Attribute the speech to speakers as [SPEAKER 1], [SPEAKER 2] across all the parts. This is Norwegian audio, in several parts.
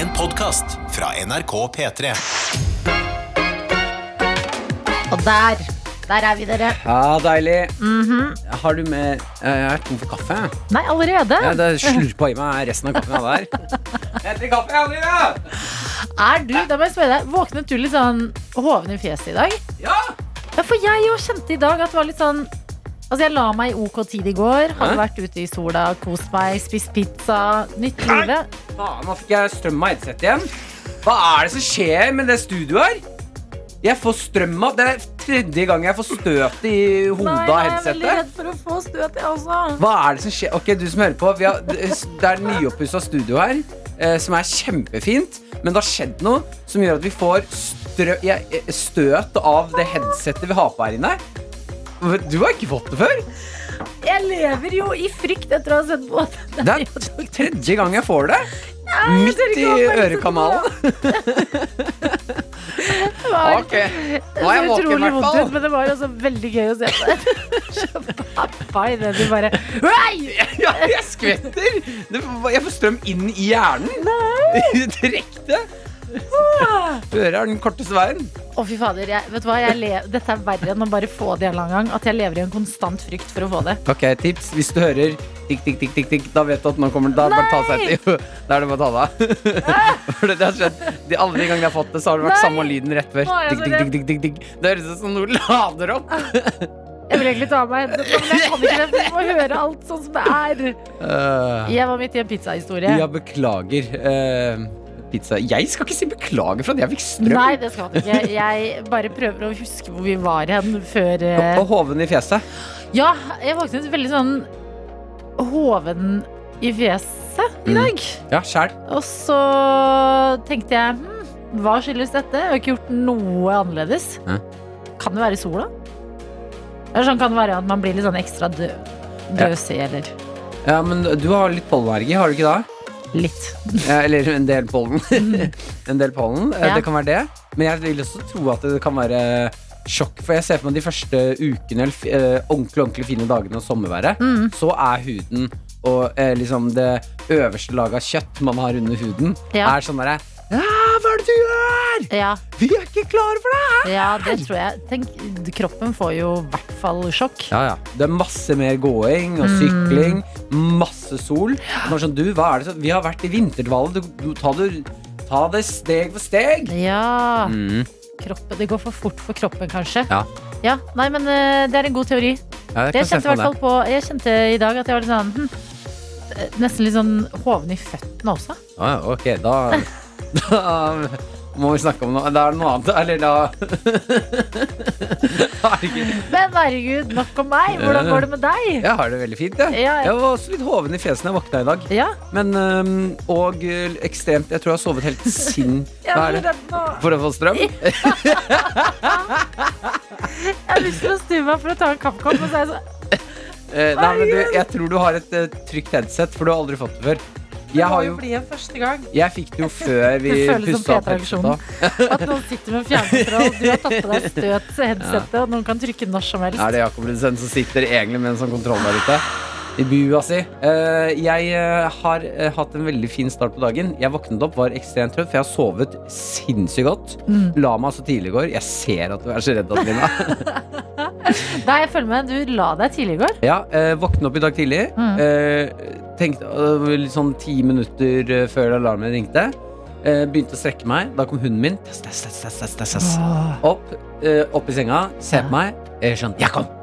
[SPEAKER 1] En podkast fra NRK P3.
[SPEAKER 2] Og der, der er vi dere.
[SPEAKER 3] Ja, deilig.
[SPEAKER 2] Mhm.
[SPEAKER 3] Har du med Jeg er tom for kaffe.
[SPEAKER 2] Nei, allerede?
[SPEAKER 3] Ja, det slurpa i meg resten av kaffen jeg hadde der. Henter kaffe, Adelina!
[SPEAKER 2] Er du, da må jeg spørre deg, våknet du litt sånn hoven i fjeset i dag?
[SPEAKER 3] Ja!
[SPEAKER 2] Ja, for jeg jo kjente i dag at det var litt sånn Altså, jeg la meg i OK tid i går. Hadde
[SPEAKER 3] Hæ?
[SPEAKER 2] vært ute i sola, kost meg, spist pizza. Nytt livet.
[SPEAKER 3] Faen, nå fikk jeg strøm av headset igjen. Hva er det som skjer med det studioet her? Jeg får strøm av Det er tredje gang jeg får støt i hodet
[SPEAKER 2] Nei,
[SPEAKER 3] av
[SPEAKER 2] jeg er veldig redd for å få støt, jeg også.
[SPEAKER 3] Hva er det som skjer? Ok, du som hører på vi har, Det er nyoppussa studio her eh, Som er kjempefint Men det har skjedd noe som gjør at vi får strø, jeg, eh, støt av det headsetet vi har på her inne Du har ikke fått det før.
[SPEAKER 2] Jeg lever jo i frykt etter å ha sett på det.
[SPEAKER 3] Det er tredje gang jeg får det.
[SPEAKER 2] Jeg
[SPEAKER 3] Midt i ørekanalen.
[SPEAKER 2] Det var
[SPEAKER 3] okay. nå er jeg våken i hvert
[SPEAKER 2] vondt ut,
[SPEAKER 3] fall
[SPEAKER 2] men det var også veldig gøy å se på. Pappa i det, du bare
[SPEAKER 3] Ja, jeg skvetter. Jeg får strøm inn i hjernen. Direkte Hører er den korteste veien
[SPEAKER 2] Å, fy fader. Jeg, vet du hva? Dette er verre enn å bare få det en annen gang. At jeg lever i en konstant frykt for å få det.
[SPEAKER 3] Ok, tips. Hvis du hører tikk, tikk, tikk, tikk, tikk da vet du at nå kommer det. Da er det bare å ta seg til. Da er det bare å ta deg av. For det, har skjedd. De, alle gangene jeg har fått det, så har det vært samme lyden rett før. Tikk, tikk, tikk, tikk, tikk, tikk. Det høres ut som noe lader opp.
[SPEAKER 2] Jeg vil egentlig ta av meg hendene, men jeg kan ikke det. Du må høre alt sånn som det er.
[SPEAKER 3] Uh,
[SPEAKER 2] Jeg var midt i en pizzahistorie.
[SPEAKER 3] ja, beklager. Uh, pizza. Jeg skal ikke si beklager for at jeg fikk strøm.
[SPEAKER 2] Nei, det skal du ikke. Jeg bare prøver å huske hvor vi var hen før eh,
[SPEAKER 3] Og hoven i fjeset.
[SPEAKER 2] Ja, jeg våknet veldig sånn hoven i fjeset i
[SPEAKER 3] Mm. Ja, sjæl.
[SPEAKER 2] Og så tenkte jeg hm, hva skyldes dette? Jeg har ikke gjort noe annerledes.
[SPEAKER 3] Hæ?
[SPEAKER 2] Kan det være sola? Eller sånn kan det være at man blir litt sånn ekstra dø døsig, eller
[SPEAKER 3] Ja, men du har litt pollenallergi, har du ikke det?
[SPEAKER 2] Litt.
[SPEAKER 3] Ja, eller en del pollen. en del pollen. eh,
[SPEAKER 2] Ja.
[SPEAKER 3] Det kan være det. Men jeg vil også tro at det kan være sjokk. For jeg ser for meg de første ukene eller eh, ordentlig, ordentlig fine dagene og sommerværet.
[SPEAKER 2] Mm.
[SPEAKER 3] Så er huden og eh, liksom det øverste laget av kjøtt man har under huden,
[SPEAKER 2] Ja.
[SPEAKER 3] er sånn derre ja, Hva er det du gjør?!
[SPEAKER 2] Ja,
[SPEAKER 3] Vi er ikke klare for det!
[SPEAKER 2] ja, det tror jeg. Tenk, kroppen får jo i hvert fall sjokk.
[SPEAKER 3] Ja, ja. Det er masse mer gåing og
[SPEAKER 2] Mm.
[SPEAKER 3] sykling. Masse sol. Sånn, du, hva er det så? Vi har vært i vinterdvale. Du, du, ta, ta det steg for steg.
[SPEAKER 2] Ja,
[SPEAKER 3] Mm.
[SPEAKER 2] kroppen, det går for fort for kroppen, kanskje.
[SPEAKER 3] Ja.
[SPEAKER 2] Ja, nei, men eh, det er en god teori.
[SPEAKER 3] Ja,
[SPEAKER 2] Jeg kjente, i hvert fall på, jeg kjente i dag at jeg var litt sånn hm, Nesten litt sånn hoven i føttene også.
[SPEAKER 3] ja, ok, da, da må vi snakke om noe. Det er noe annet. Eller da Herregud.
[SPEAKER 2] Men herregud, nok om meg. Hvordan går det med deg?
[SPEAKER 3] Jeg har det veldig fint, jeg.
[SPEAKER 2] Ja, ja.
[SPEAKER 3] Jeg var også litt hoven i fjeset da jeg våkna i dag.
[SPEAKER 2] Ja,
[SPEAKER 3] Men Og øh, ekstremt Jeg tror jeg har sovet helt sinn... Hva er det? For å få strøm?
[SPEAKER 2] Jeg har lyst til å snu meg for å ta en kaffekopp, og så er jeg sånn
[SPEAKER 3] Eh, nei, men du, jeg tror du har et uh, trygt headset, for du har aldri fått det før. Jeg, har jo,
[SPEAKER 2] bli en første gang.
[SPEAKER 3] jeg fikk det jo før vi
[SPEAKER 2] Det
[SPEAKER 3] pussa opp headsetet.
[SPEAKER 2] At noen sitter med fjernkontroll, du har tatt på deg støt-headsetet, og noen kan trykke når som helst.
[SPEAKER 3] Er det Jakob Lundsen som sitter egentlig med en sånn kontroll der ute? I bua si. Eh, jeg eh, har eh, hatt en veldig fin start på dagen. Jeg våknet opp, var ekstremt trøtt, for jeg har sovet sinnssykt godt.
[SPEAKER 2] Mm.
[SPEAKER 3] La meg så tidlig i går. Jeg ser at du er så redd, Adelina.
[SPEAKER 2] Nei, jeg følger med. Du la deg tidlig i går.
[SPEAKER 3] ja, våknet våkne opp i dag tidlig.
[SPEAKER 2] Mm.
[SPEAKER 3] Eh, tenkte litt sånn ti minutter eh, før alarmen ringte. Eh, begynte å strekke meg. Da kom hunden min. Tess, tess, tess. Opp, eh, opp i senga, se på meg. Eh, jeg Jakob!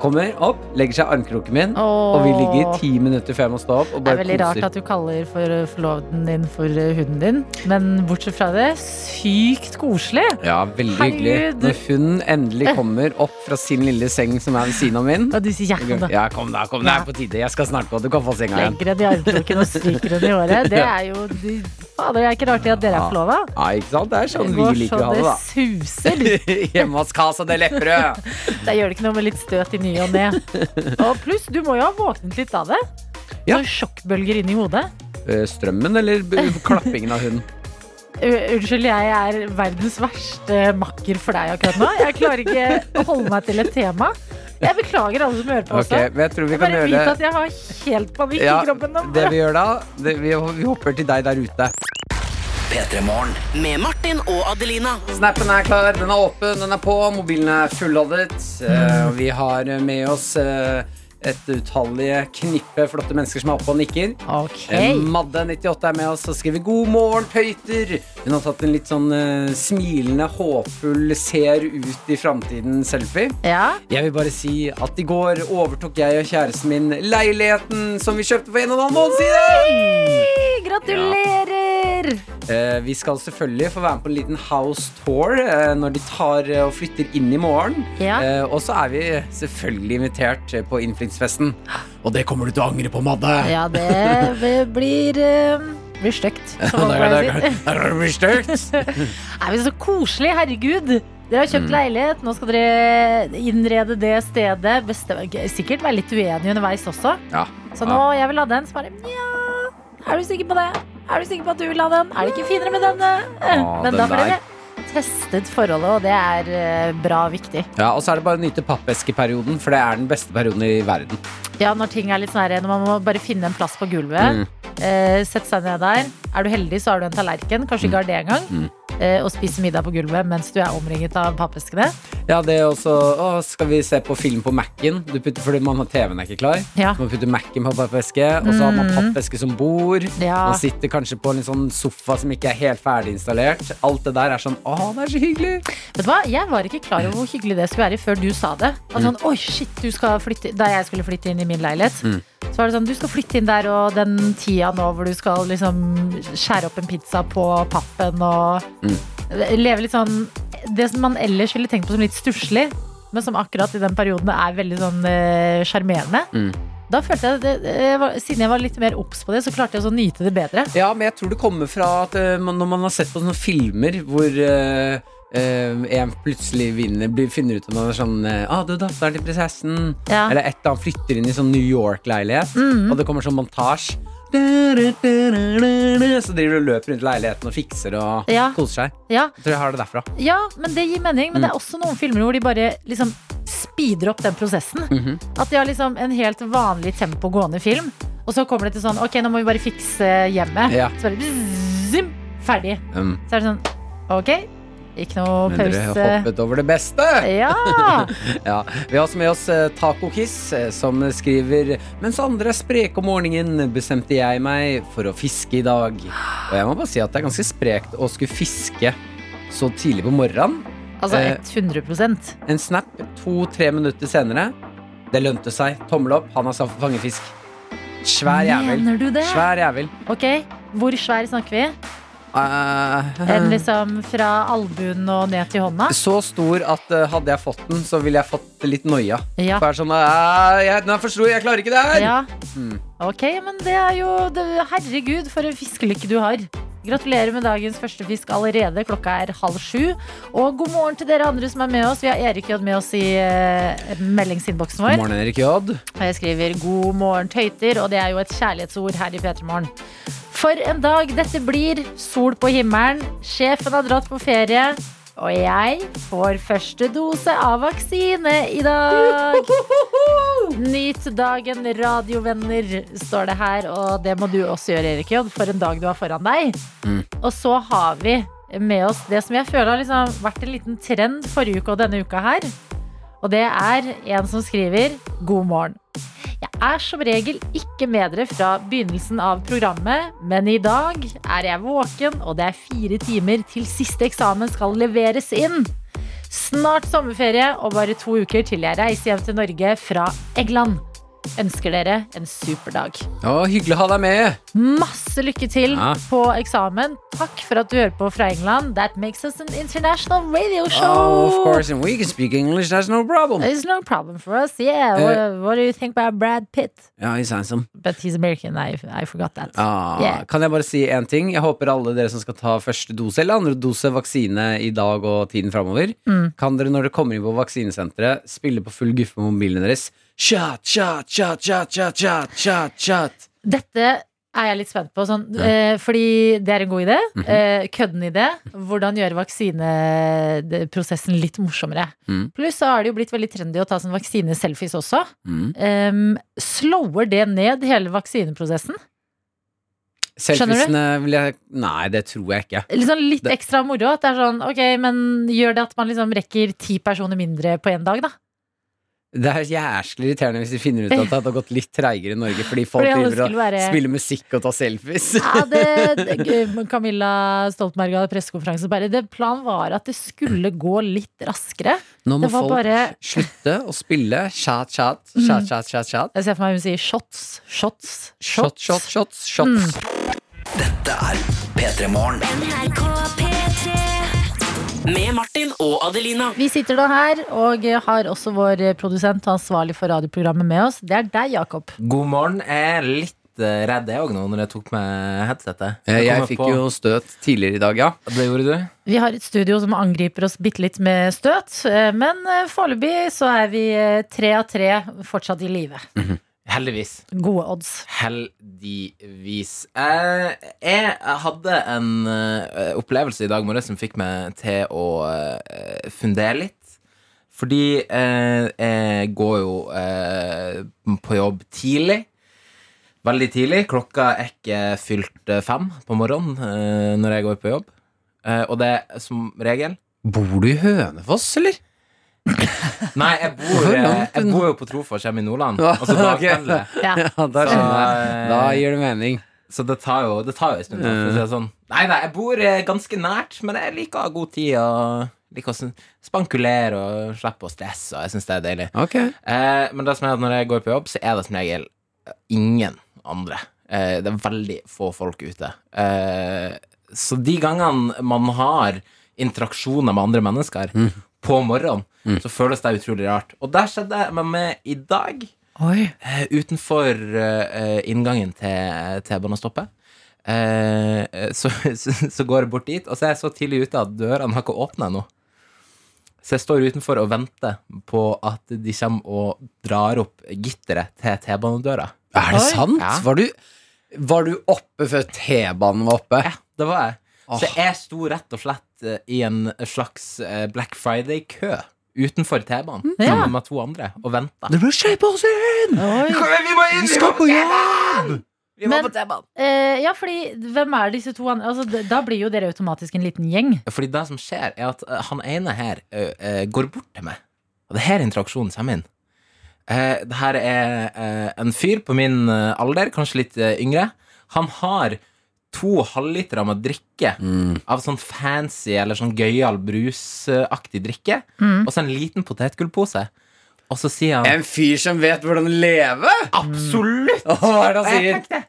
[SPEAKER 3] Kommer opp, legger seg i armkroken min. Og vi ligger ti minutter før jeg må stå opp. Og
[SPEAKER 2] Det er veldig
[SPEAKER 3] koser.
[SPEAKER 2] rart at du kaller for uh, forloveden din for uh, hunden din. Men bortsett fra det, sykt koselig.
[SPEAKER 3] Ja, veldig hyggelig.
[SPEAKER 2] Herregud.
[SPEAKER 3] Når hunden endelig kommer opp fra sin lille seng som er ved siden av min.
[SPEAKER 2] Og du sier Jakob, da.
[SPEAKER 3] Ja, kom da, kom, det er på tide. Jeg skal snart gå. Du kan få senga igjen.
[SPEAKER 2] Legger henne i armkroken og stryker henne i håret. Det er jo de, Fader, det er ikke rart at dere er forlova.
[SPEAKER 3] Ja, ikke sant? Det er sånn vi liker å ha det,
[SPEAKER 2] det
[SPEAKER 3] da.
[SPEAKER 2] suser.
[SPEAKER 3] Hjemme hos Casa de Lepperød.
[SPEAKER 2] Da gjør det ikke noe med litt støt i ny og ne. Og pluss, du må jo ha våknet litt av det.
[SPEAKER 3] Ja.
[SPEAKER 2] Noen sjokkbølger inni hodet.
[SPEAKER 3] Eh, Strømmen eller klappingen av hunden?
[SPEAKER 2] Unnskyld, jeg er verdens verste makker for deg akkurat nå. Jeg klarer ikke å holde meg til et tema. Jeg beklager alle som hører på også.
[SPEAKER 3] men jeg tror vi
[SPEAKER 2] Jeg
[SPEAKER 3] kan
[SPEAKER 2] bare
[SPEAKER 3] det
[SPEAKER 2] at jeg har helt panikk
[SPEAKER 3] Ja,
[SPEAKER 2] i kroppen nå.
[SPEAKER 3] Det vi gjør da, det, vi, vi hopper til deg der ute.
[SPEAKER 4] P3morgen.
[SPEAKER 5] Med Martin og Adelina.
[SPEAKER 3] Snappen er klar, den er åpen, den er på, mobilen er fulladet. Eh, vi har med oss eh, et utallige knippe flotte mennesker som er oppe og nikker.
[SPEAKER 2] Okay.
[SPEAKER 3] Eh, Madde98 er med oss og skriver 'God morgen, tøyter'. Hun har tatt en litt sånn uh, smilende, håpfull, ser ut i framtiden-selfie.
[SPEAKER 2] Ja.
[SPEAKER 3] Jeg vil bare si at i går overtok jeg og kjæresten min leiligheten som vi kjøpte for en og en halv måned siden.
[SPEAKER 2] Gratulerer! Gratulerer!
[SPEAKER 3] Uh, vi skal selvfølgelig få være med på en liten house tour uh, når de tar og flytter inn i morgen.
[SPEAKER 2] Ja.
[SPEAKER 3] Og så er vi selvfølgelig invitert på innflyttingsfesten. Og det kommer du til å angre på, Madde.
[SPEAKER 2] Ja, det blir, blir stygt.
[SPEAKER 3] Det blir stygt.
[SPEAKER 2] Nei, men Så koselig, herregud. Dere har kjøpt leilighet, nå skal dere innrede det stedet. Beste, sikkert være litt uenige underveis også.
[SPEAKER 3] Ja.
[SPEAKER 2] Så nå, jeg vil ha den. Så bare, nja, er du sikker på det? Er du sikker på at du vil ha den? Er det ikke finere med denne?
[SPEAKER 3] Å,
[SPEAKER 2] Men
[SPEAKER 3] den
[SPEAKER 2] da får dere testet forholdet, og det er eh, bra viktig.
[SPEAKER 3] Ja, og så er det bare å nyte pappeskeperioden, for det er den beste perioden i verden.
[SPEAKER 2] Ja, når ting er litt sånn her, når man må bare finne en plass på gulvet.
[SPEAKER 3] Mm.
[SPEAKER 2] Eh, sette seg ned der. Er du heldig, så har du en tallerken. Kanskje ikke har det engang.
[SPEAKER 3] Mm.
[SPEAKER 2] Eh, og spise middag på gulvet mens du er omringet av pappeskene.
[SPEAKER 3] Ja, det er også Å, skal vi se på film på Mac-en? Du putter, fordi man har TV-en er ikke klar.
[SPEAKER 2] Ja.
[SPEAKER 3] Man putter Mac-en på pappeske, og så har man
[SPEAKER 2] Mm.
[SPEAKER 3] pappeske som bord.
[SPEAKER 2] Ja.
[SPEAKER 3] Man sitter kanskje på en sånn sofa som ikke er helt ferdig installert. Alt det der er sånn Å, det er så hyggelig!
[SPEAKER 2] Vet du hva? Jeg var ikke klar over hvor hyggelig det skulle være før du sa det. At sånn, Oi, shit, du skal flytte Da jeg skulle flytte inn i min leilighet,
[SPEAKER 3] Mm.
[SPEAKER 2] så var det sånn Du skal flytte inn der, og den tida nå hvor du skal liksom skjære opp en pizza på pappen og
[SPEAKER 3] Mm.
[SPEAKER 2] leve litt sånn Det som man ellers ville tenkt på som litt stusslig, men som akkurat i den perioden er veldig sånn eh, sjarmerende.
[SPEAKER 3] Mm.
[SPEAKER 2] Da følte jeg det, det var, Siden jeg var litt mer obs på det, så klarte jeg å nyte det bedre.
[SPEAKER 3] Ja, men jeg tror det kommer fra at eh, når man har sett på sånne filmer hvor eh, eh, en plutselig vinner, blir, finner ut at man er sånn eh, ah, du er datteren til prinsessen.
[SPEAKER 2] Ja.
[SPEAKER 3] Eller et eller annet flytter inn i sånn New York-leilighet,
[SPEAKER 2] Mm.
[SPEAKER 3] og det kommer sånn montasje. Så driver du og løper rundt leiligheten og fikser og
[SPEAKER 2] Ja.
[SPEAKER 3] koser seg.
[SPEAKER 2] Ja,
[SPEAKER 3] Jeg tror jeg har det derfra.
[SPEAKER 2] Ja, men det gir mening. Men det er
[SPEAKER 3] Mm.
[SPEAKER 2] også noen filmer hvor de bare liksom speeder opp den prosessen.
[SPEAKER 3] Mhm.
[SPEAKER 2] At de har liksom en helt vanlig tempo gående film, og så kommer det til sånn Ok, nå må vi bare fikse hjemmet.
[SPEAKER 3] Ja.
[SPEAKER 2] Så bare bzzz, ferdig.
[SPEAKER 3] Mm.
[SPEAKER 2] Så er det sånn Ok, ikke noe
[SPEAKER 3] men dere har
[SPEAKER 2] pause.
[SPEAKER 3] hoppet over det beste!
[SPEAKER 2] Ja!
[SPEAKER 3] Ja, Vi har også med oss eh, Taco Kiss, eh, som skriver Mens andre er spreke om morgenen, bestemte jeg meg for å fiske i dag. Og jeg må bare si at det er ganske sprekt å skulle fiske så tidlig på morgenen.
[SPEAKER 2] Altså
[SPEAKER 3] Eh,
[SPEAKER 2] 100%
[SPEAKER 3] En snap to-tre minutter senere. Det lønte seg. Tommel opp. Han har fanget fisk. Svær jævel. Svær jævel.
[SPEAKER 2] Ok, hvor svær snakker vi?
[SPEAKER 3] Eh,
[SPEAKER 2] En liksom fra albuen og ned til hånda?
[SPEAKER 3] så stor at uh, hadde jeg fått den, så ville jeg fått litt noia.
[SPEAKER 2] Ja.
[SPEAKER 3] For jeg er sånn uh, jeg, Den er for stor, jeg klarer ikke det her!
[SPEAKER 2] Ja.
[SPEAKER 3] Mm.
[SPEAKER 2] Ok, men det er jo det, Herregud, for en fiskelykke du har. Gratulerer med dagens første fisk allerede. Klokka er halv sju. Og god morgen til dere andre som er med oss. Vi har Erik J med oss i uh, meldingsinnboksen
[SPEAKER 3] God morgen, Erik J.
[SPEAKER 2] Og jeg skriver 'God morgen, tøyter', og det er jo et kjærlighetsord her i P3 Morgen. For en dag dette blir. Sol på himmelen. Sjefen har dratt på ferie. Og jeg får første dose av vaksine i dag. Nyt dagen, radiovenner, står det her. Og det må du også gjøre, Erik J, for en dag du har foran deg.
[SPEAKER 3] Mm.
[SPEAKER 2] Og så har vi med oss det som jeg føler har liksom vært en liten trend forrige uke og denne uka her. Og det er en som skriver 'God morgen'. Er som regel ikke med dere fra begynnelsen av programmet, men i dag er jeg våken, og det er fire timer til siste eksamen skal leveres inn. Snart sommerferie og bare to uker til jeg reiser hjem til Norge fra England. Ønsker dere en super dag.
[SPEAKER 3] Å, hyggelig å ha deg med.
[SPEAKER 2] Masse lykke til
[SPEAKER 3] Ja.
[SPEAKER 2] på eksamen. Takk for at du hører på fra England. That makes us an international radio show.
[SPEAKER 3] Oh, of course, and we can speak English, that's no problem.
[SPEAKER 2] It's no problem for us. Yeah.
[SPEAKER 3] Uh,
[SPEAKER 2] what, what do you think about Brad Pitt?
[SPEAKER 3] Yeah, he's handsome.
[SPEAKER 2] But he's American. I, I forgot that.
[SPEAKER 3] Ah,
[SPEAKER 2] Yeah.
[SPEAKER 3] Kan jeg bare si én ting? Jeg håper alle dere som skal ta første dose eller andre dose vaksine i dag og tiden framover,
[SPEAKER 2] Mm.
[SPEAKER 3] kan dere når dere kommer inn på vaksinesenteret, spille på full guffe med mobilene deres. Shot, chat, chat, chat, chat, chat, chat, chat.
[SPEAKER 2] Dette er jeg litt spent på, sånn, eh, fordi det er en god idé.
[SPEAKER 3] Mhm.
[SPEAKER 2] eh, kødden idé. Hvordan gjøre vaksineprosessen litt morsommere.
[SPEAKER 3] Mm.
[SPEAKER 2] Pluss så har det jo blitt veldig trendy å ta sånn vaksineselfies også.
[SPEAKER 3] Mm.
[SPEAKER 2] Eh, slower det ned hele vaksineprosessen?
[SPEAKER 3] Selfiesene vil jeg Nei, det tror jeg ikke.
[SPEAKER 2] Sånn litt ekstra moro. At det er sånn, ok, men gjør det at man liksom rekker ti personer mindre på én dag, da?
[SPEAKER 3] Det er jæslig irriterende hvis de finner ut at det hadde gått litt treigere i Norge fordi folk
[SPEAKER 2] Fordi
[SPEAKER 3] driver og
[SPEAKER 2] være-
[SPEAKER 3] spiller musikk og tar selfies.
[SPEAKER 2] Ja, det, det, Camilla Stoltenberg hadde pressekonferanse. Bare det Planen var at det skulle gå litt raskere.
[SPEAKER 3] Nå må
[SPEAKER 2] Det var
[SPEAKER 3] folk
[SPEAKER 2] bare
[SPEAKER 3] slutte å spille chat, chat, chat, chat, chat, chat.
[SPEAKER 2] Jeg ser for meg hun sier shots, shots,
[SPEAKER 3] Shot, shot, shots, shots.
[SPEAKER 4] Dette er P3 Morgen.
[SPEAKER 5] Med Martin og Adelina.
[SPEAKER 2] Vi sitter nå her og har også vår produsent ansvarlig for radioprogrammet med oss. Det er deg, Jakob.
[SPEAKER 6] God morgen. Jeg er litt eh, redd jeg òg nå når jeg tok med headsetet.
[SPEAKER 3] Jeg,
[SPEAKER 6] Jeg
[SPEAKER 3] fikk
[SPEAKER 6] på-
[SPEAKER 3] jo støt tidligere i dag, ja.
[SPEAKER 6] Det gjorde du?
[SPEAKER 2] Vi har et studio som angriper oss bitte litt med støt, eh, men eh, foreløpig så er vi eh, tre av tre fortsatt i live.
[SPEAKER 6] Heldigvis.
[SPEAKER 2] Gode odds.
[SPEAKER 6] Heldigvis. Eh, jeg hadde en uh, opplevelse i dag morges som fikk meg til å uh, fundere litt. Fordi uh, jeg går jo på jobb tidlig. Veldig tidlig. Klokka er ikke fylt fem på morgenen når jeg går på jobb. Eh, og det er som regel
[SPEAKER 3] Bor du i Hønefoss, eller?
[SPEAKER 6] Nei, jeg bor, eh, jeg bor jo på Trofors hjemme i Nordland.
[SPEAKER 3] Ja,
[SPEAKER 6] Og så
[SPEAKER 3] ok.
[SPEAKER 6] dagpendler.
[SPEAKER 2] Ja.
[SPEAKER 3] Ja, da
[SPEAKER 6] Så, eh,
[SPEAKER 3] Da gir det mening.
[SPEAKER 6] Så det tar jo, det tar jo en stund. For å si det sånn. Nei, nei, jeg bor eh, ganske nært, men jeg liker å ha god tid og liker å spankulere og slippe å stresse. Og jeg syns det er deilig.
[SPEAKER 3] Okay.
[SPEAKER 6] Eh, men det som er at når jeg går på jobb, så er det som regel ingen andre. Eh, det er veldig få folk ute. Eh, så de gangene man har interaksjoner med andre mennesker på morgenen, så føles det utrolig rart. Og der skjedde det med meg i dag.
[SPEAKER 2] Oi.
[SPEAKER 6] Eh, utenfor uh, inngangen til T-banestoppet. Uh, så, så, så går jeg bort dit, og så er jeg så tidlig ute at dørene har ikke åpna ennå. Så jeg står utenfor og venter på at de kommer og drar opp gitteret til T-banedøra.
[SPEAKER 3] Er det
[SPEAKER 2] Oi.
[SPEAKER 3] sant?
[SPEAKER 6] Ja.
[SPEAKER 3] Var, du, var du oppe før T-banen var oppe?
[SPEAKER 6] Ja, det var jeg. Så jeg sto rett og slett eh, i en slags eh, Black Friday-kø utenfor T-banen
[SPEAKER 2] Ja.
[SPEAKER 6] sammen med to andre og venta.
[SPEAKER 3] Det inn!
[SPEAKER 2] Oi.
[SPEAKER 6] Vi må inn!
[SPEAKER 3] Vi skal på jobb!
[SPEAKER 6] Vi må
[SPEAKER 2] Men-
[SPEAKER 6] på T-banen!
[SPEAKER 2] Eh, ja, fordi hvem er disse to andre? Altså, da blir jo dere automatisk en liten gjeng.
[SPEAKER 6] Fordi det som skjer, er at eh, han ene her eh, eh, går bort til meg. Og det her er interaksjonen kommer inn. Uh, det her er uh, en fyr på min uh, alder, kanskje litt yngre. Han har to halvlitere med drikke
[SPEAKER 3] Mm.
[SPEAKER 6] av sånn fancy eller sånn gøyal brusaktig drikke.
[SPEAKER 2] Mm.
[SPEAKER 6] Og så en liten potetgullpose. Og så sier han
[SPEAKER 3] En fyr som vet hvordan å leve?
[SPEAKER 6] Absolutt!
[SPEAKER 3] Hva er det han
[SPEAKER 6] jeg
[SPEAKER 3] sier?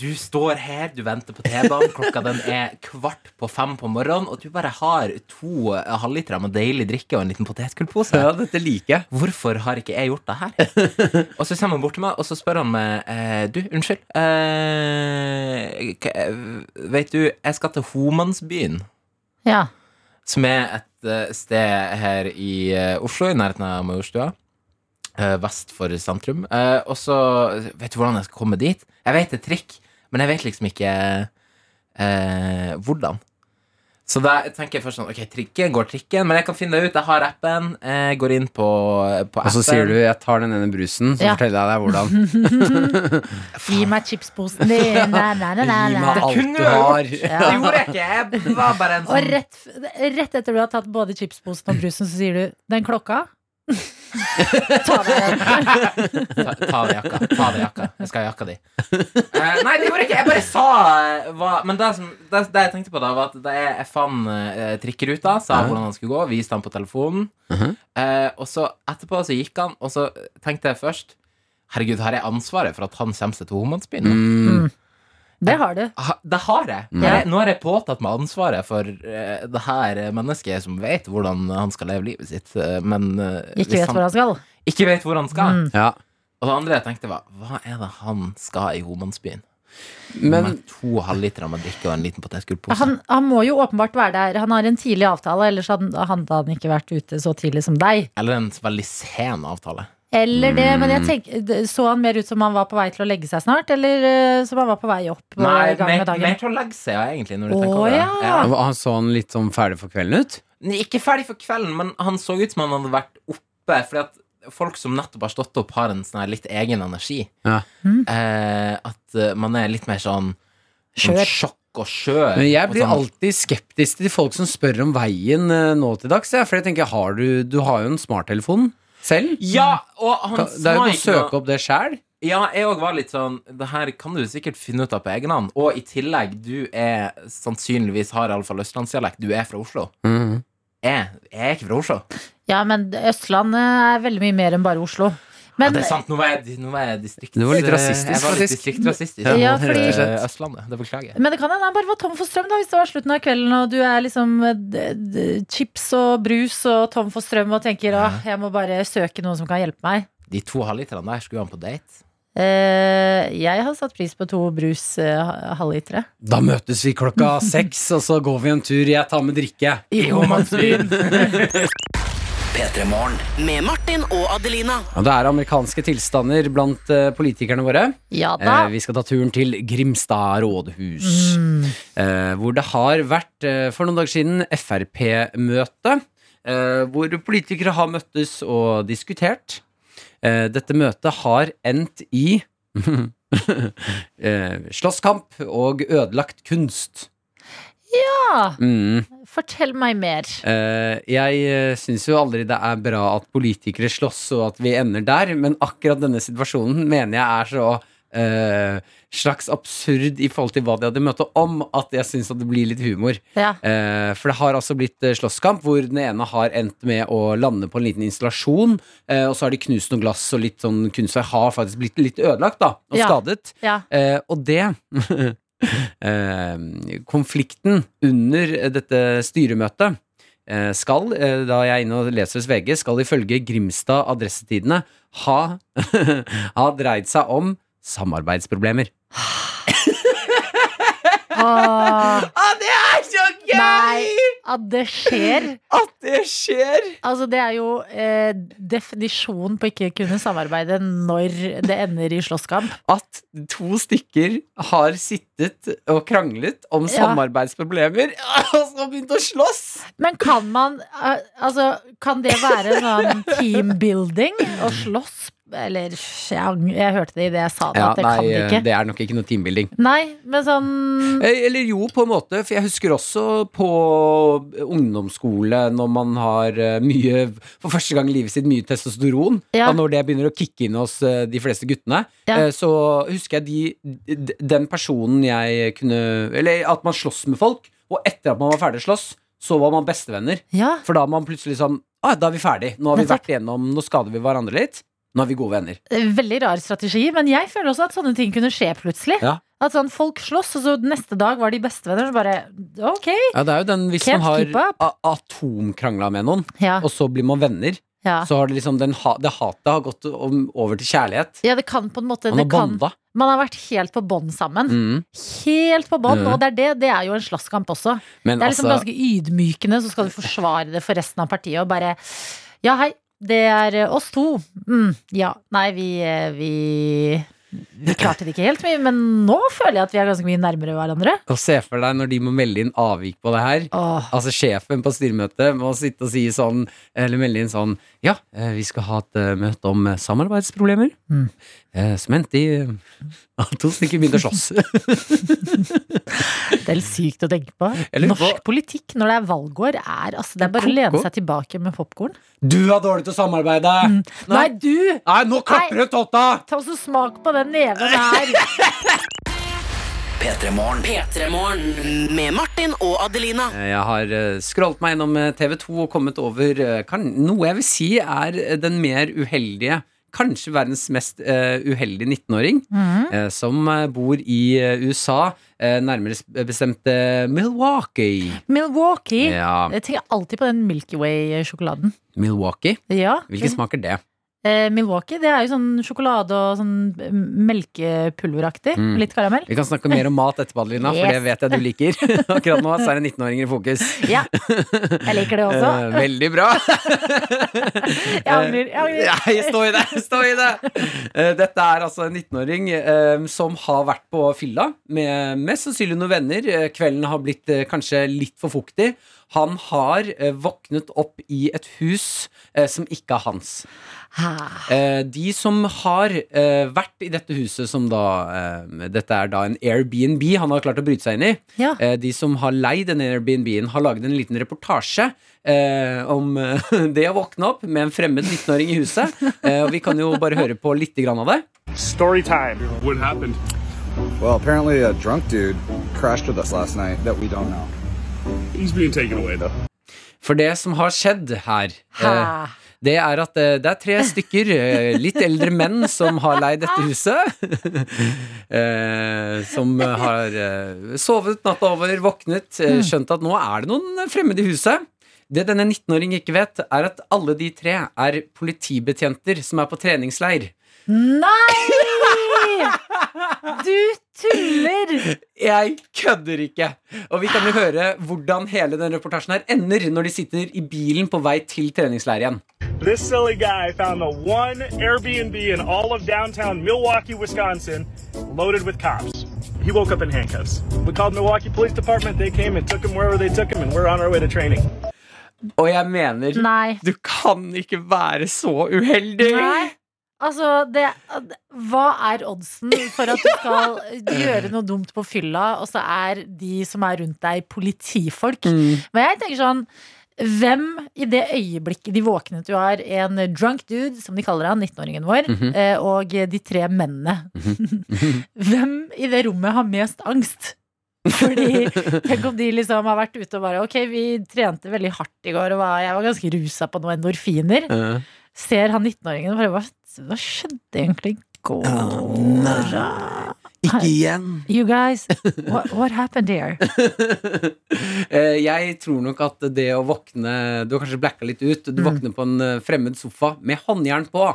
[SPEAKER 6] Du står her, du venter på T-banen, klokka den er kvart på fem på morgenen, og du bare har to halvlitere med deilig drikke og en liten potetgullpose.
[SPEAKER 3] Ja, dette liker jeg.
[SPEAKER 6] Hvorfor har ikke jeg gjort det her? og så kommer han bort til meg, og så spør han meg eh, Du, unnskyld. Eh, eh, vet du, jeg skal til Homansbyen,
[SPEAKER 2] Ja.
[SPEAKER 6] som er et eh, sted her i Oslo, i nærheten av Majorstua. eh, vest for sentrum. Eh, og så Vet du hvordan jeg skal komme dit? Jeg vet er trikk, men jeg vet liksom ikke eh, hvordan. Så da tenker jeg først sånn Ok, trikken går trikken, men jeg kan finne det ut. Jeg har appen. Jeg går inn på, på appen.
[SPEAKER 3] Og så sier du 'jeg tar den ene brusen', så
[SPEAKER 2] Ja.
[SPEAKER 3] forteller jeg deg hvordan.
[SPEAKER 2] Gi meg chipsposen din.
[SPEAKER 3] Gi meg alt du har.
[SPEAKER 2] Ja.
[SPEAKER 6] Det gjorde jeg ikke. Jeg var bare en
[SPEAKER 2] Og
[SPEAKER 6] sånn
[SPEAKER 2] rett, rett etter du har tatt både chipsposen og brusen, så sier du 'den klokka'? Ta deg
[SPEAKER 6] ta, ta av deg jakka. Ta av deg jakka. Jeg skal ha jakka di. Uh, nei, det gjorde jeg ikke. Jeg bare sa uh, hva Men det, som, det, det jeg tenkte på da, var at da jeg, jeg fant uh, trikkeruta, sa
[SPEAKER 3] -huh.
[SPEAKER 6] hvordan han skulle gå, viste han på telefonen.
[SPEAKER 3] -huh.
[SPEAKER 6] Eh, og så etterpå så gikk han, og så tenkte jeg først Herregud, har jeg ansvaret for at han kommer seg til Homansbyen? nå?
[SPEAKER 3] Mm.
[SPEAKER 2] Det har du.
[SPEAKER 6] Ha, det har jeg.
[SPEAKER 3] Mm.
[SPEAKER 6] Jeg. Nå har jeg påtatt meg ansvaret for uh, det her mennesket som vet hvordan han skal leve livet sitt, uh, men uh,
[SPEAKER 2] Ikke
[SPEAKER 6] vet
[SPEAKER 2] vet hvor han skal.
[SPEAKER 6] ikke vet hvor han skal.
[SPEAKER 2] Mm.
[SPEAKER 3] Ja.
[SPEAKER 6] Og det andre jeg tenkte var Hva er det han skal i Homansbyen?
[SPEAKER 3] Men
[SPEAKER 6] med to halvlitere med drikke og en liten potetgullpose.
[SPEAKER 2] Han, han må jo åpenbart være der. Han har en tidlig avtale, ellers hadde hadde han ikke vært ute så tidlig som deg.
[SPEAKER 6] Eller en veldig sen avtale.
[SPEAKER 2] Eller det, men
[SPEAKER 3] Mm.
[SPEAKER 2] jeg tenker, Så han mer ut som han var på vei til å legge seg snart, eller eh, som han var på vei opp?
[SPEAKER 6] Nei, mer,
[SPEAKER 2] med dagen?
[SPEAKER 6] mer til å legge seg, ja, egentlig, når du
[SPEAKER 2] Å,
[SPEAKER 6] tenker det.
[SPEAKER 2] ja.
[SPEAKER 3] han så han litt sånn ferdig for kvelden ut?
[SPEAKER 6] Nei, Ikke ferdig for kvelden, men han så ut som han hadde vært oppe. Fordi at folk som nettopp har stått opp, har en sånn her litt egen energi.
[SPEAKER 3] Ja.
[SPEAKER 2] Mm.
[SPEAKER 6] Eh, at eh, man er litt mer sånn Sånn sjokk og skjør.
[SPEAKER 3] Men jeg
[SPEAKER 6] og
[SPEAKER 3] blir
[SPEAKER 6] sånn-
[SPEAKER 3] alltid skeptisk til folk som spør om veien eh, nå til dags. Ja, For jeg tenker, har du, du har jo en smarttelefon selv.
[SPEAKER 6] Ja, og han
[SPEAKER 3] Kan- Det er jo å søke opp det sjæl.
[SPEAKER 6] Ja, jeg òg var litt sånn Det her kan du sikkert finne ut av på egen hånd. Og i tillegg, du er sannsynligvis har iallfall østlandsdialekt. Du er fra Oslo.
[SPEAKER 3] Mhm.
[SPEAKER 6] Jeg, jeg er ikke fra Oslo.
[SPEAKER 2] Ja, men Østlandet er veldig mye mer enn bare Oslo.
[SPEAKER 6] Ja, det er sant, nå var jeg, nå var jeg distrikt...
[SPEAKER 3] Du var litt rasistisk,
[SPEAKER 6] Jeg var litt distriktrasistisk.
[SPEAKER 2] Ja, fordi-
[SPEAKER 6] Østlandet. Det beklager jeg.
[SPEAKER 2] Men det kan hende han bare var tom for strøm da hvis det var slutten av kvelden og du er liksom eh, chips og brus og tom for strøm og tenker at jeg må bare søke noen som kan hjelpe meg.
[SPEAKER 6] De to halvliterne der skulle han på date.
[SPEAKER 2] Eh, jeg har satt pris på to brus eh, halvlitere.
[SPEAKER 3] Da møtes vi klokka seks, og så går vi en tur. Jeg tar med drikke.
[SPEAKER 2] I Homansbyen.
[SPEAKER 4] P3 Morgen.
[SPEAKER 5] Med Martin og Adelina.
[SPEAKER 3] Ja, det er amerikanske tilstander blant eh, politikerne våre.
[SPEAKER 2] Ja da.
[SPEAKER 3] Eh, vi skal ta turen til Grimstad rådhus. Eh, hvor det har vært for noen dager siden Frp-møte. Eh, hvor politikere har møttes og diskutert. Eh, dette møtet har endt i eh, slåsskamp og ødelagt kunst.
[SPEAKER 2] Ja,
[SPEAKER 3] Mm.
[SPEAKER 2] fortell meg mer.
[SPEAKER 3] Eh, jeg uh, syns jo aldri det er bra at politikere slåss og at vi ender der, men akkurat denne situasjonen mener jeg er så eh, slags absurd i forhold til hva de hadde møte om, at jeg syns det blir litt humor.
[SPEAKER 2] Ja.
[SPEAKER 3] Eh, for det har altså blitt eh, slåsskamp hvor den ene har endt med å lande på en liten installasjon, eh, og så har de knust noe glass og litt sånn kunstverk har faktisk blitt litt ødelagt da, og
[SPEAKER 2] Ja.
[SPEAKER 3] skadet.
[SPEAKER 2] Ja.
[SPEAKER 3] Eh, og det eh, Konflikten under dette styremøtet eh, skal, eh, da jeg er inne og leser hos VG, skal ifølge Grimstad Adressetidene ha, ha dreid seg om samarbeidsproblemer.
[SPEAKER 2] Åh,
[SPEAKER 3] Ah, det er så gøy!
[SPEAKER 2] Nei. at det skjer.
[SPEAKER 3] At det skjer!
[SPEAKER 2] Altså, det er jo eh, definisjonen på ikke kunne samarbeide når det ender i slåsskamp.
[SPEAKER 3] At to stykker har sittet og kranglet om
[SPEAKER 2] Ja.
[SPEAKER 3] samarbeidsproblemer, og så begynt å slåss!
[SPEAKER 2] Men kan man eh, Altså, kan det være sånn teambuilding å slåss? Eller jeg, jeg hørte det i det jeg sa det,
[SPEAKER 3] Ja,
[SPEAKER 2] at det
[SPEAKER 3] nei,
[SPEAKER 2] kan det ikke.
[SPEAKER 3] det er nok ikke noe teambuilding.
[SPEAKER 2] Nei, men sånn
[SPEAKER 3] Eh, Eller jo, på en måte, for jeg husker også på ungdomsskole når man har eh, mye For første gang i livet sitt mye testosteron,
[SPEAKER 2] Ja.
[SPEAKER 3] og når det begynner å kicke inn hos eh, de fleste guttene,
[SPEAKER 2] Ja.
[SPEAKER 3] så husker jeg de, den personen jeg kunne Eller at man slåss med folk, og etter at man var ferdig å slåss, så var man bestevenner.
[SPEAKER 2] Ja.
[SPEAKER 3] For da man plutselig sånn ah, Da er vi ferdig. Nå har vi vært igjennom Nå skader vi hverandre litt. Nå er vi gode venner.
[SPEAKER 2] Veldig rar strategi, men jeg føler også at sånne ting kunne skje plutselig.
[SPEAKER 3] Ja.
[SPEAKER 2] At sånn folk slåss, og så neste dag var de bestevenner. Så bare ok.
[SPEAKER 3] Ja, det er jo den hvis
[SPEAKER 2] Can't
[SPEAKER 3] man har atomkrangla med noen,
[SPEAKER 2] Ja,
[SPEAKER 3] og så blir man venner.
[SPEAKER 2] ja.
[SPEAKER 3] så har det liksom den ha, det hatet har gått over til kjærlighet.
[SPEAKER 2] ja, det kan på en måte
[SPEAKER 3] Man har banda.
[SPEAKER 2] Man har vært helt på bånd sammen.
[SPEAKER 3] Mm.
[SPEAKER 2] Helt på bånd,
[SPEAKER 3] Mm.
[SPEAKER 2] og det er det. Det er jo en slåsskamp også.
[SPEAKER 3] Men
[SPEAKER 2] Det er liksom
[SPEAKER 3] altså
[SPEAKER 2] ganske ydmykende, så skal du forsvare det for resten av partiet og bare Ja, hei, det er eh, oss to. Mm, ja. Nei, vi, eh, vi Vi klarte det ikke helt, mye, men nå føler jeg at vi er ganske mye nærmere hverandre.
[SPEAKER 3] Og se for deg når de må melde inn avvik på det her.
[SPEAKER 2] Åh,
[SPEAKER 3] Altså Sjefen på styremøtet må sitte og si sånn, eller melde inn sånn Ja, eh, vi skal ha et møte om samarbeidsproblemer.
[SPEAKER 2] Mm.
[SPEAKER 3] Som endte i at hun ikke begynte å slåss.
[SPEAKER 2] det er litt sykt å tenke på. Norsk politikk når det er valgår, er altså Det er bare å lene seg tilbake med popkorn.
[SPEAKER 3] Du er dårlig til å samarbeide!
[SPEAKER 2] Nei, du!
[SPEAKER 3] Nei, nå klapper du totta!
[SPEAKER 2] Ta også smak på den neven her.
[SPEAKER 4] P3 Morgen.
[SPEAKER 5] Med Martin og Adelina.
[SPEAKER 3] Eh, Jeg har eh, scrollet meg gjennom TV 2 og kommet over eh, kan, noe jeg vil si er eh, den mer uheldige Kanskje verdens mest uh, uheldige 19-åring, eh, som eh, bor i uh, USA, nærmere bestemt Milwaukee.
[SPEAKER 2] Milwaukee.
[SPEAKER 3] Ja,
[SPEAKER 2] Jeg tenker alltid på den Milky Way-sjokoladen.
[SPEAKER 3] Milwaukee.
[SPEAKER 2] Ja,
[SPEAKER 3] Hvilken smak er det?
[SPEAKER 2] Eh, Milwaukee, det er jo sånn sjokolade og sånn eh, melkepulveraktig.
[SPEAKER 3] Mm.
[SPEAKER 2] Litt karamell.
[SPEAKER 3] Vi kan snakke mer om mat etterpå, Adelina, for det vet jeg du liker. Akkurat nå så er det 19-åringer i fokus.
[SPEAKER 2] Ja, jeg liker det også.
[SPEAKER 3] Eh, veldig bra.
[SPEAKER 2] Jeg angrer. Jeg angrer.
[SPEAKER 3] Stå i det! Stå i det! Eh, Dette er altså en 19-åring eh, som har vært på fylla med mest sannsynlig noen venner. Kvelden har blitt kanskje litt for fuktig. Han har eh, våknet opp i et hus eh, som ikke er hans. Eh, de som har eh, vært i dette huset som da eh, Dette er da en Airbnb han har klart å bryte seg inn i.
[SPEAKER 2] Ja.
[SPEAKER 3] Eh, de som har leid denne Airbnb-en, har laget en liten reportasje eh, om eh, det å våkne opp med en fremmed 19-åring i huset. Eh, og vi kan jo bare høre på litt grann av det.
[SPEAKER 7] Story time.
[SPEAKER 8] What happened?
[SPEAKER 9] Well, apparently a drunk dude crashed with us last night that we don't know.
[SPEAKER 8] He's being taken away, though.
[SPEAKER 3] For det som har skjedd her eh, Det er at eh, det er tre stykker eh, litt eldre menn som har leid dette huset. eh, som har sovet natta over, våknet, eh, skjønt at nå er det noen fremmede i huset. Det denne 19-åringen ikke vet, er at alle de tre er politibetjenter som er på treningsleir.
[SPEAKER 2] Nei! Du tuller!
[SPEAKER 3] Jeg kødder ikke! Og vi kan jo høre hvordan hele den reportasjen her ender når de sitter i bilen på vei til treningsleir igjen.
[SPEAKER 7] This silly guy found the one Airbnb in all of downtown Milwaukee, Wisconsin, loaded with cops. He woke up in handcuffs. We called Milwaukee Police Department. They came and took him wherever they took him, and we're on our way to training.
[SPEAKER 3] Og jeg mener
[SPEAKER 2] Nei.
[SPEAKER 3] Du kan ikke være så uheldig!
[SPEAKER 2] Nei. Altså, det, hva er oddsen for at du skal gjøre noe dumt på fylla, og så er de som er rundt deg, politifolk?
[SPEAKER 3] Mm.
[SPEAKER 2] Men jeg tenker sånn hvem i det øyeblikket de våknet Du har en drunk dude, som de kaller han, 19-åringen vår,
[SPEAKER 3] mm
[SPEAKER 2] -hmm. og de tre mennene. hvem i det rommet har mest angst? Fordi Tenk om de liksom har vært ute og bare Ok, vi trente veldig hardt i går, og var, jeg var ganske rusa på noen endorfiner.
[SPEAKER 3] Eh,
[SPEAKER 2] Ser han 19-åringen og bare hva, hva skjedde egentlig i går?
[SPEAKER 3] ikke igjen!
[SPEAKER 2] You guys, what, what happened here?
[SPEAKER 3] Eh, jeg tror nok at det å våkne Du har kanskje blacka litt ut. Du
[SPEAKER 2] Mm.
[SPEAKER 3] våkner på en eh, fremmed sofa med håndjern på.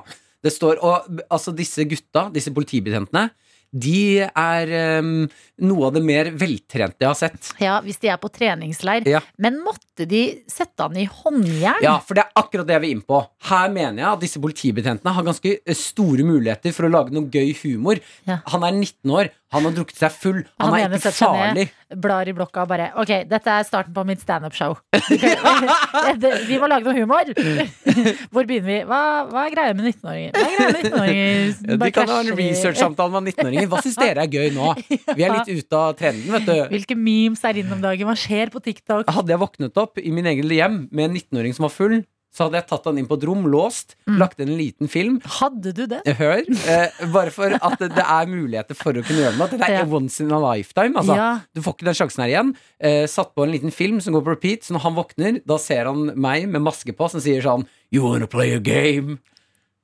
[SPEAKER 3] Det står, og altså Disse gutta, disse politibetjentene, de er um, noe av det mer veltrente jeg har sett.
[SPEAKER 2] Ja, hvis de er på treningsleir.
[SPEAKER 3] Ja.
[SPEAKER 2] Men måtte de sette han i håndjern?
[SPEAKER 3] Ja, for det er akkurat det jeg vil inn på. Her mener jeg at disse politibetjentene har ganske eh, store muligheter for å lage noe gøy humor.
[SPEAKER 2] Ja.
[SPEAKER 3] Han er 19 år, han har drukket seg full, han,
[SPEAKER 2] Han
[SPEAKER 3] er ikke
[SPEAKER 2] ned.
[SPEAKER 3] farlig.
[SPEAKER 2] Blar i blokka og bare Ok, dette er starten på mitt standup-show. vi må lage noe humor! Hvor begynner vi? Hva, hva er greia med 19-åringer? Hva er greia med 19-åringer?
[SPEAKER 3] Ja,
[SPEAKER 2] Bare
[SPEAKER 3] De kan ha en research-samtale med 19-åringer. Hva syns dere er gøy nå? Vi er litt ute av trenden, vet du.
[SPEAKER 2] Hvilke memes er inne om dagen? Hva skjer på TikTok?
[SPEAKER 3] Hadde jeg våknet opp i min egen hjem med en 19-åring som var full, så hadde jeg tatt han inn på et rom, låst,
[SPEAKER 2] Mm.
[SPEAKER 3] lagt inn en liten film.
[SPEAKER 2] Hadde du det?
[SPEAKER 3] Hør. Eh, bare for at det, det er muligheter for å kunne gjøre noe. Det er
[SPEAKER 2] Ja.
[SPEAKER 3] once in a lifetime. Altså.
[SPEAKER 2] Ja.
[SPEAKER 3] Du får ikke den sjansen her igjen. Eh, satt på en liten film som går på repeat, så når han våkner, da ser han meg med maske på som sier sånn You wanna play a game?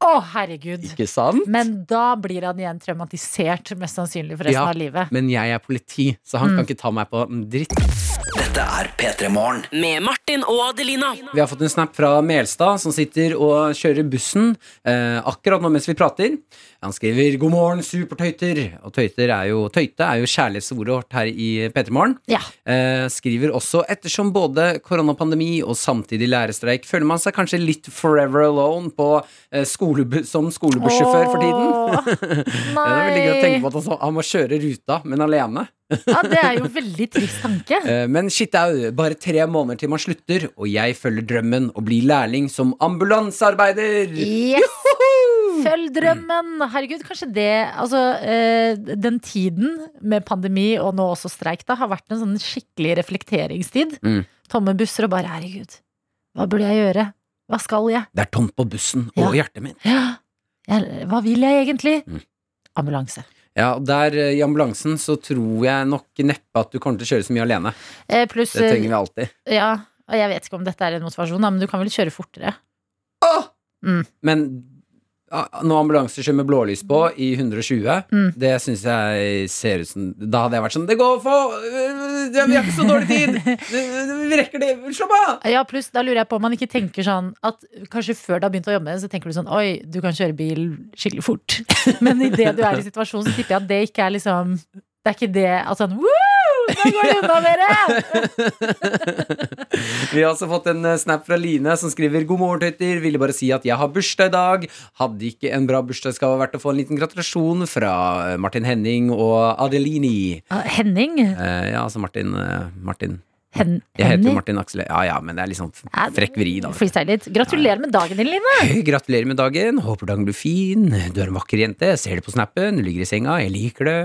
[SPEAKER 2] Å, herregud.
[SPEAKER 3] Ikke sant?
[SPEAKER 2] Men da blir han igjen traumatisert, mest sannsynlig for resten
[SPEAKER 3] Ja.
[SPEAKER 2] av livet.
[SPEAKER 3] Men jeg er politi, så han
[SPEAKER 2] Mm.
[SPEAKER 3] kan ikke ta meg på dritt.
[SPEAKER 4] Dette er P3 Morgen.
[SPEAKER 5] Med Martin og Adelina.
[SPEAKER 3] Vi har fått en snap fra Melstad, som sitter og kjører bussen eh, akkurat nå mens vi prater. Han skriver 'God morgen, supertøyter'. Og tøyter er jo, tøyte er jo kjærlighetsordet vårt her i P3 Morgen.
[SPEAKER 2] Ja.
[SPEAKER 3] Eh, skriver også 'Ettersom både koronapandemi og samtidig lærerstreik føler man seg kanskje litt forever alone på, eh, skole, som skolebussjåfør for tiden'.
[SPEAKER 2] Nei.
[SPEAKER 3] Det er veldig gøy å tenke på at han må kjøre ruta, men alene.
[SPEAKER 2] Ja, det er jo veldig trist tanke.
[SPEAKER 3] Eh, Men shit au, bare tre måneder til man slutter, og jeg følger drømmen og blir lærling som ambulansearbeider.
[SPEAKER 2] Yes! Følg drømmen! Herregud, kanskje det Altså, eh, den tiden med pandemi og nå også streik, da, har vært en sånn skikkelig reflekteringstid.
[SPEAKER 3] Mm.
[SPEAKER 2] Tomme busser og bare herregud, hva burde jeg gjøre? Hva skal jeg?
[SPEAKER 3] Det er tomt på bussen og
[SPEAKER 2] Ja.
[SPEAKER 3] hjertet mitt.
[SPEAKER 2] Ja, hva vil jeg egentlig?
[SPEAKER 3] Mm.
[SPEAKER 2] Ambulanse.
[SPEAKER 3] Ja, der eh, i ambulansen så tror jeg nok neppe at du kommer til å kjøre så mye alene.
[SPEAKER 2] Eh, pluss
[SPEAKER 3] Det trenger vi alltid.
[SPEAKER 2] Ja, og jeg vet ikke om dette er en motivasjon, da, men du kan vel kjøre fortere? Åh!
[SPEAKER 3] Men ah, når ambulanser kjører med blålys på i 120,
[SPEAKER 2] Mm.
[SPEAKER 3] det syns jeg ser ut som Da hadde jeg vært sånn Det går for Vi har ikke så dårlig tid! Vi rekker det! Slapp av!
[SPEAKER 2] Ja, pluss da lurer jeg på om man ikke tenker sånn at kanskje før du har begynt å jobbe, så tenker du sånn oi, du kan kjøre bil skikkelig fort. Men idet du er i situasjonen, så tipper jeg at det ikke er liksom Det er ikke det at sånn Woo! Nå går det unna, dere!
[SPEAKER 3] Vi har også fått en eh, snap fra Line som skriver God morgen, tøyter. Ville bare si at jeg har bursdag i dag. Hadde ikke en bra bursdagsgave vært å få en liten gratulasjon fra eh, Martin Henning og Adelini.
[SPEAKER 2] Ah, Henning?
[SPEAKER 3] Eh, ja, altså Martin, Martin
[SPEAKER 2] Hen
[SPEAKER 3] Jeg heter jo Martin Aksel. Ja ja, men det er litt sånn frekk vri, da.
[SPEAKER 2] Litt. Gratulerer med dagen din, Line.
[SPEAKER 3] Gratulerer med dagen. Håper dagen blir fin. Du er en vakker jente. Ser det på snappen. Du ligger i senga. Jeg liker det.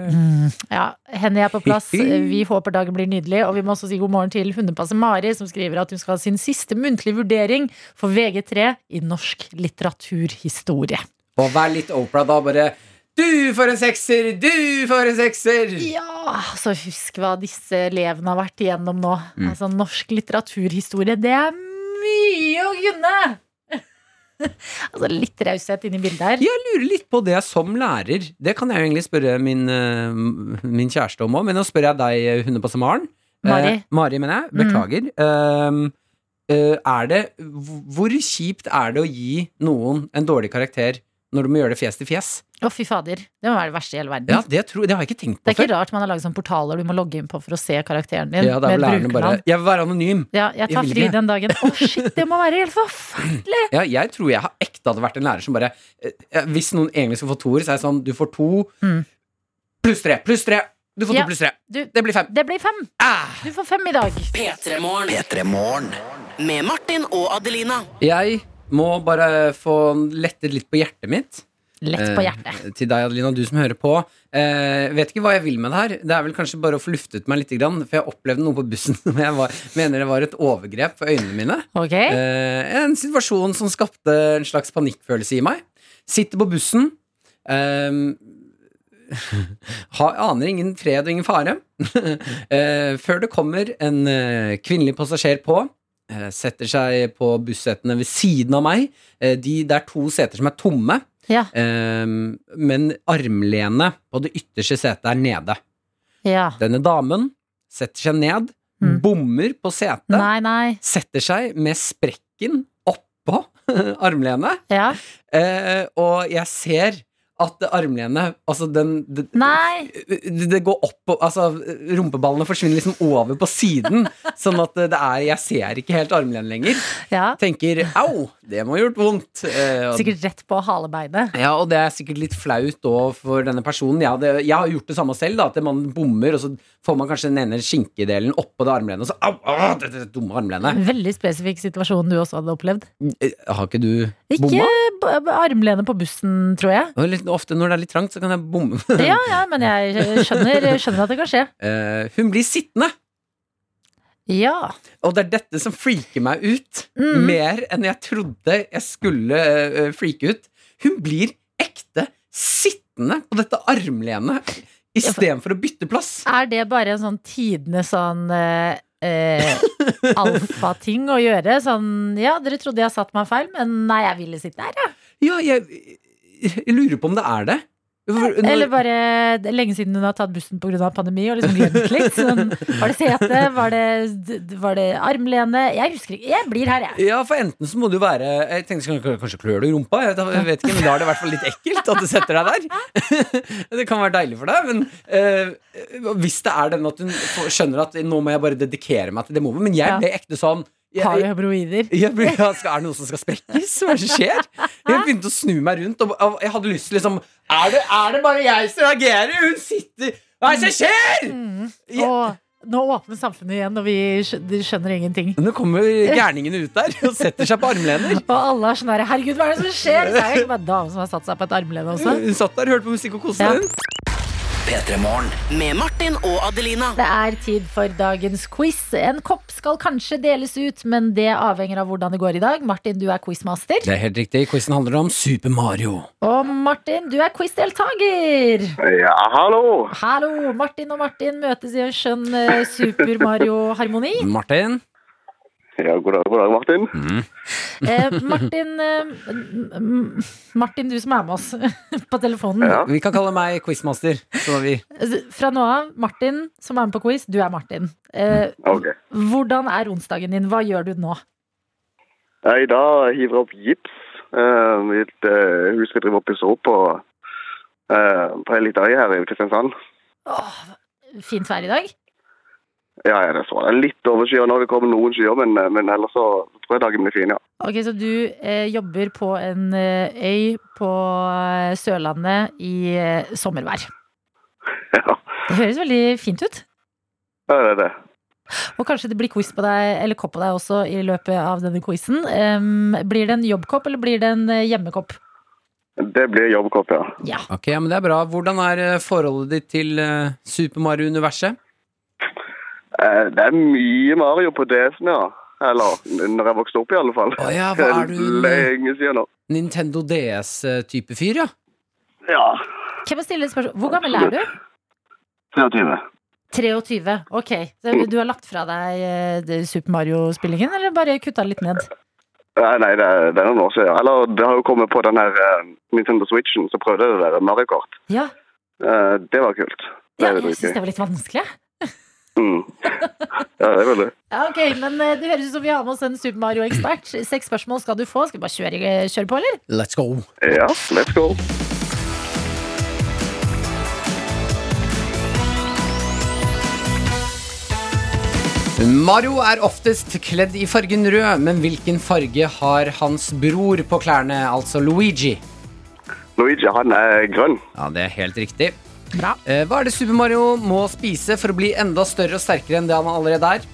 [SPEAKER 2] Ja, Henny er på plass. Vi håper dagen blir nydelig. Og vi må også si god morgen til hundepasser Mari, som skriver at hun skal ha sin siste muntlige vurdering for VG3 i norsk litteraturhistorie.
[SPEAKER 3] Og vær litt Opera, da. Bare Du for en sekser! Du for en sekser!
[SPEAKER 2] Ja, så husk hva disse elevene har vært igjennom nå.
[SPEAKER 3] Mm.
[SPEAKER 2] Altså, norsk litteraturhistorie, det er mye å kunne! altså, litt raushet inni bildet her.
[SPEAKER 3] Jeg lurer litt på det som lærer. Det kan jeg jo egentlig spørre min, eh, min kjæreste om òg, men nå spør jeg deg, hundepasse Maren.
[SPEAKER 2] Mari.
[SPEAKER 3] Eh, Mari, mener jeg. Beklager. Um, eh, er det Hvor kjipt er det å gi noen en dårlig karakter når du må gjøre det fjes til fjes?
[SPEAKER 2] Å, fy fader. Det må være det verste i hele verden.
[SPEAKER 3] Ja, det, tror, det har jeg ikke tenkt
[SPEAKER 2] Det
[SPEAKER 3] på
[SPEAKER 2] er ikke rart man har laget sånne portaler du må logge inn på for å se karakteren din.
[SPEAKER 3] Ja, da
[SPEAKER 2] med
[SPEAKER 3] lærerne bare. Jeg vil være anonym.
[SPEAKER 2] Ja, jeg tar
[SPEAKER 3] Jeg
[SPEAKER 2] fri
[SPEAKER 3] ikke.
[SPEAKER 2] den dagen. Å, shit, det må være helt forferdelig!
[SPEAKER 3] Ja, jeg tror jeg har ekte hadde vært en lærer som bare eh, Hvis noen egentlig skal få toer, så er det sånn Du får to
[SPEAKER 2] Mm.
[SPEAKER 3] pluss tre. Pluss tre. Du får
[SPEAKER 2] Ja.
[SPEAKER 3] to pluss tre.
[SPEAKER 2] Du,
[SPEAKER 3] Det blir fem.
[SPEAKER 2] det blir fem.
[SPEAKER 3] Ah!
[SPEAKER 2] Du får fem i dag.
[SPEAKER 5] P3 Morgen
[SPEAKER 4] P3 Morgen.
[SPEAKER 5] med Martin og Adelina.
[SPEAKER 3] Jeg må bare få lettet litt på hjertet mitt.
[SPEAKER 2] Lett på
[SPEAKER 3] Eh,
[SPEAKER 2] hjertet.
[SPEAKER 3] til deg, Adelina, du som hører på. Eh, vet ikke hva jeg vil med det her. Det er vel kanskje bare å få luftet meg litt, for jeg opplevde noe på bussen som jeg var, mener det var et overgrep for øynene mine.
[SPEAKER 2] Okay.
[SPEAKER 3] Eh, en situasjon som skapte en slags panikkfølelse i meg. Sitter på bussen. ehm, ha, aner ingen fred og ingen fare. Eh, før det kommer en eh, kvinnelig passasjer på. Eh, setter seg på bussetene ved siden av meg. Eh, de, det er to seter som er tomme.
[SPEAKER 2] Ja.
[SPEAKER 3] ehm, men armlenet på det ytterste setet er nede.
[SPEAKER 2] Ja.
[SPEAKER 3] Denne damen setter seg ned,
[SPEAKER 2] Mm.
[SPEAKER 3] bommer på setet
[SPEAKER 2] Nei, nei.
[SPEAKER 3] setter seg med sprekken oppå armlenet,
[SPEAKER 2] Ja.
[SPEAKER 3] eh, og jeg ser at armlenet Altså, den det, det går opp Altså, rumpeballene forsvinner liksom over på siden, sånn at det er Jeg ser ikke helt armlenet lenger.
[SPEAKER 2] Ja.
[SPEAKER 3] Tenker au, det må ha gjort vondt. Eh, og-
[SPEAKER 2] Sikkert rett på halebeinet.
[SPEAKER 3] ja, og det er sikkert litt flaut òg for denne personen. Jeg, det, jeg har gjort det samme selv, da, at man bommer, og så får man kanskje den ene skinkedelen oppå det armlenet, og så au, au, det, det dumme armlenet.
[SPEAKER 2] Veldig spesifikk situasjon du også hadde opplevd.
[SPEAKER 3] Eh, Har ikke du
[SPEAKER 2] Ikke
[SPEAKER 3] bomma?
[SPEAKER 2] b- armlenet på bussen, tror jeg.
[SPEAKER 3] Og litt, ofte når det er litt trangt, så kan jeg bomme.
[SPEAKER 2] Ja, ja, men jeg skjønner, skjønner at det kan skje.
[SPEAKER 3] Uh, hun blir sittende,
[SPEAKER 2] Ja.
[SPEAKER 3] og det er dette som freaker meg ut.
[SPEAKER 2] Mm.
[SPEAKER 3] Mer enn jeg trodde jeg skulle uh, freake ut. Hun blir ekte sittende på dette armlenet istedenfor å bytte plass.
[SPEAKER 2] Er det bare en sånn tidenes sånn eh, eh, alfating å gjøre? Sånn ja, dere trodde jeg satt meg feil, men nei, jeg ville sitte her, ja.
[SPEAKER 3] Ja, jeg, jeg lurer på om det er det. Når-
[SPEAKER 2] Eller bare det lenge siden hun har tatt bussen pga. pandemi og liksom glemt litt. Sånn, var det sete? Var det, var det armlene? Jeg husker ikke. Jeg blir her, jeg.
[SPEAKER 3] Ja, for enten så må du være Jeg tenkte kanskje, kanskje klør du i rumpa? Jeg, jeg vet ikke, men Da er det i hvert fall litt ekkelt at du setter deg der. det kan være deilig for deg, men eh, hvis det er den at hun skjønner at nå må jeg bare dedikere meg til det movet Men jeg ble ekte sånn
[SPEAKER 2] Har du hemoroider?
[SPEAKER 3] Er det noe som skal sprekkes? Hva er det som skjer? Jeg begynte å snu meg rundt, og, jeg hadde lyst til liksom er det, er det bare jeg som reagerer? Hun sitter Hva er det som skjer? Mm.
[SPEAKER 2] Og nå åpner samfunnet igjen, og vi skjønner ingenting.
[SPEAKER 3] Nå kommer gærningene ut der og setter seg på armlener.
[SPEAKER 2] Og alle er sånn her Herregud, hva er det som skjer? Det er det ikke bare dame som har satt seg på et armlene også.
[SPEAKER 3] Hun satt der hørte på musikk og koste
[SPEAKER 2] Ja.
[SPEAKER 3] seg.
[SPEAKER 4] P3 Morgen.
[SPEAKER 5] Med Martin og Adelina.
[SPEAKER 2] Det er tid for dagens quiz. En kopp skal kanskje deles ut, men det avhenger av hvordan det går i dag. Martin, du er quizmaster.
[SPEAKER 3] Det er helt riktig. Quizen handler om Super Mario.
[SPEAKER 2] Og Martin, du er quizdeltaker.
[SPEAKER 8] Ja, hallo.
[SPEAKER 2] Hallo! Martin og Martin møtes i en skjønn eh, Super Mario-harmoni.
[SPEAKER 3] Martin.
[SPEAKER 8] Ja, god dag, god dag, Martin.
[SPEAKER 2] Eh, Martin, eh, Martin, du som er med oss på telefonen.
[SPEAKER 8] Ja.
[SPEAKER 3] Vi kan kalle meg quizmaster. Så er vi.
[SPEAKER 2] Fra nå av, Martin som er med på quiz, du er Martin. Eh,
[SPEAKER 8] okay.
[SPEAKER 2] hvordan er onsdagen din? Hva gjør du nå?
[SPEAKER 8] I dag hiver jeg opp gips eh, i et eh, hus vi driver og pusser opp på, eh, på ei lita øy her i Kristiansand.
[SPEAKER 2] Åh, fint vær i dag.
[SPEAKER 8] Ja, ja, det så. Det litt overskyet nå. Det kommer noen skyer, men, eh, men ellers så tror jeg dagen blir fin, ja.
[SPEAKER 2] Ok, Så du eh, jobber på en eh, øy på eh, Sørlandet i eh, sommervær.
[SPEAKER 8] Ja,
[SPEAKER 2] Det høres veldig fint ut.
[SPEAKER 8] ja det er det.
[SPEAKER 2] Og kanskje det blir quiz på deg, eller kopp på deg også i løpet av denne quizen. Um, blir det en jobbkopp, eller blir det en hjemmekopp?
[SPEAKER 8] Det blir jobbkopp, ja.
[SPEAKER 2] Ja.
[SPEAKER 3] Ok, ja, men det er bra. Hvordan er forholdet ditt til Super Mario-universet?
[SPEAKER 8] Eh, Det er mye Mario på DS-en, ja. Eller når jeg vokste opp, i alle fall.
[SPEAKER 3] Å ja, hva er du en-
[SPEAKER 8] Lenge siden nå.
[SPEAKER 3] Nintendo DS-type fyr, ja?
[SPEAKER 8] Ja.
[SPEAKER 2] Hvem stiller et spørsmål? Hvor gammel er du?
[SPEAKER 8] 23.
[SPEAKER 2] 23. Ok. Så du har lagt fra deg eh, Super Mario-spillingen, eller bare kutta litt ned?
[SPEAKER 8] Nei, nei det, er, det er noen år siden. Eller det har jo kommet på den her eh, Nintendo Switchen, så prøvde jeg det der Mario Kart.
[SPEAKER 2] Ja,
[SPEAKER 8] Eh, det var kult. Det
[SPEAKER 2] ja jeg syns det var litt vanskelig.
[SPEAKER 8] Mm. Ja, det er veldig.
[SPEAKER 2] Ja, ok, Men eh, det høres ut som vi har med oss en Super Mario-ekspert. Seks spørsmål skal du få. Skal vi bare kjøre, kjøre på, eller?
[SPEAKER 3] Let's go.
[SPEAKER 8] Ja, let's go.
[SPEAKER 3] Mario er oftest kledd i fargen rød, men hvilken farge har hans bror på klærne, altså Luigi?
[SPEAKER 8] Luigi, han er grønn.
[SPEAKER 3] Ja, det er helt riktig.
[SPEAKER 2] Bra.
[SPEAKER 3] Eh, Hva er det Super Mario må spise for å bli enda større og sterkere enn det han allerede er?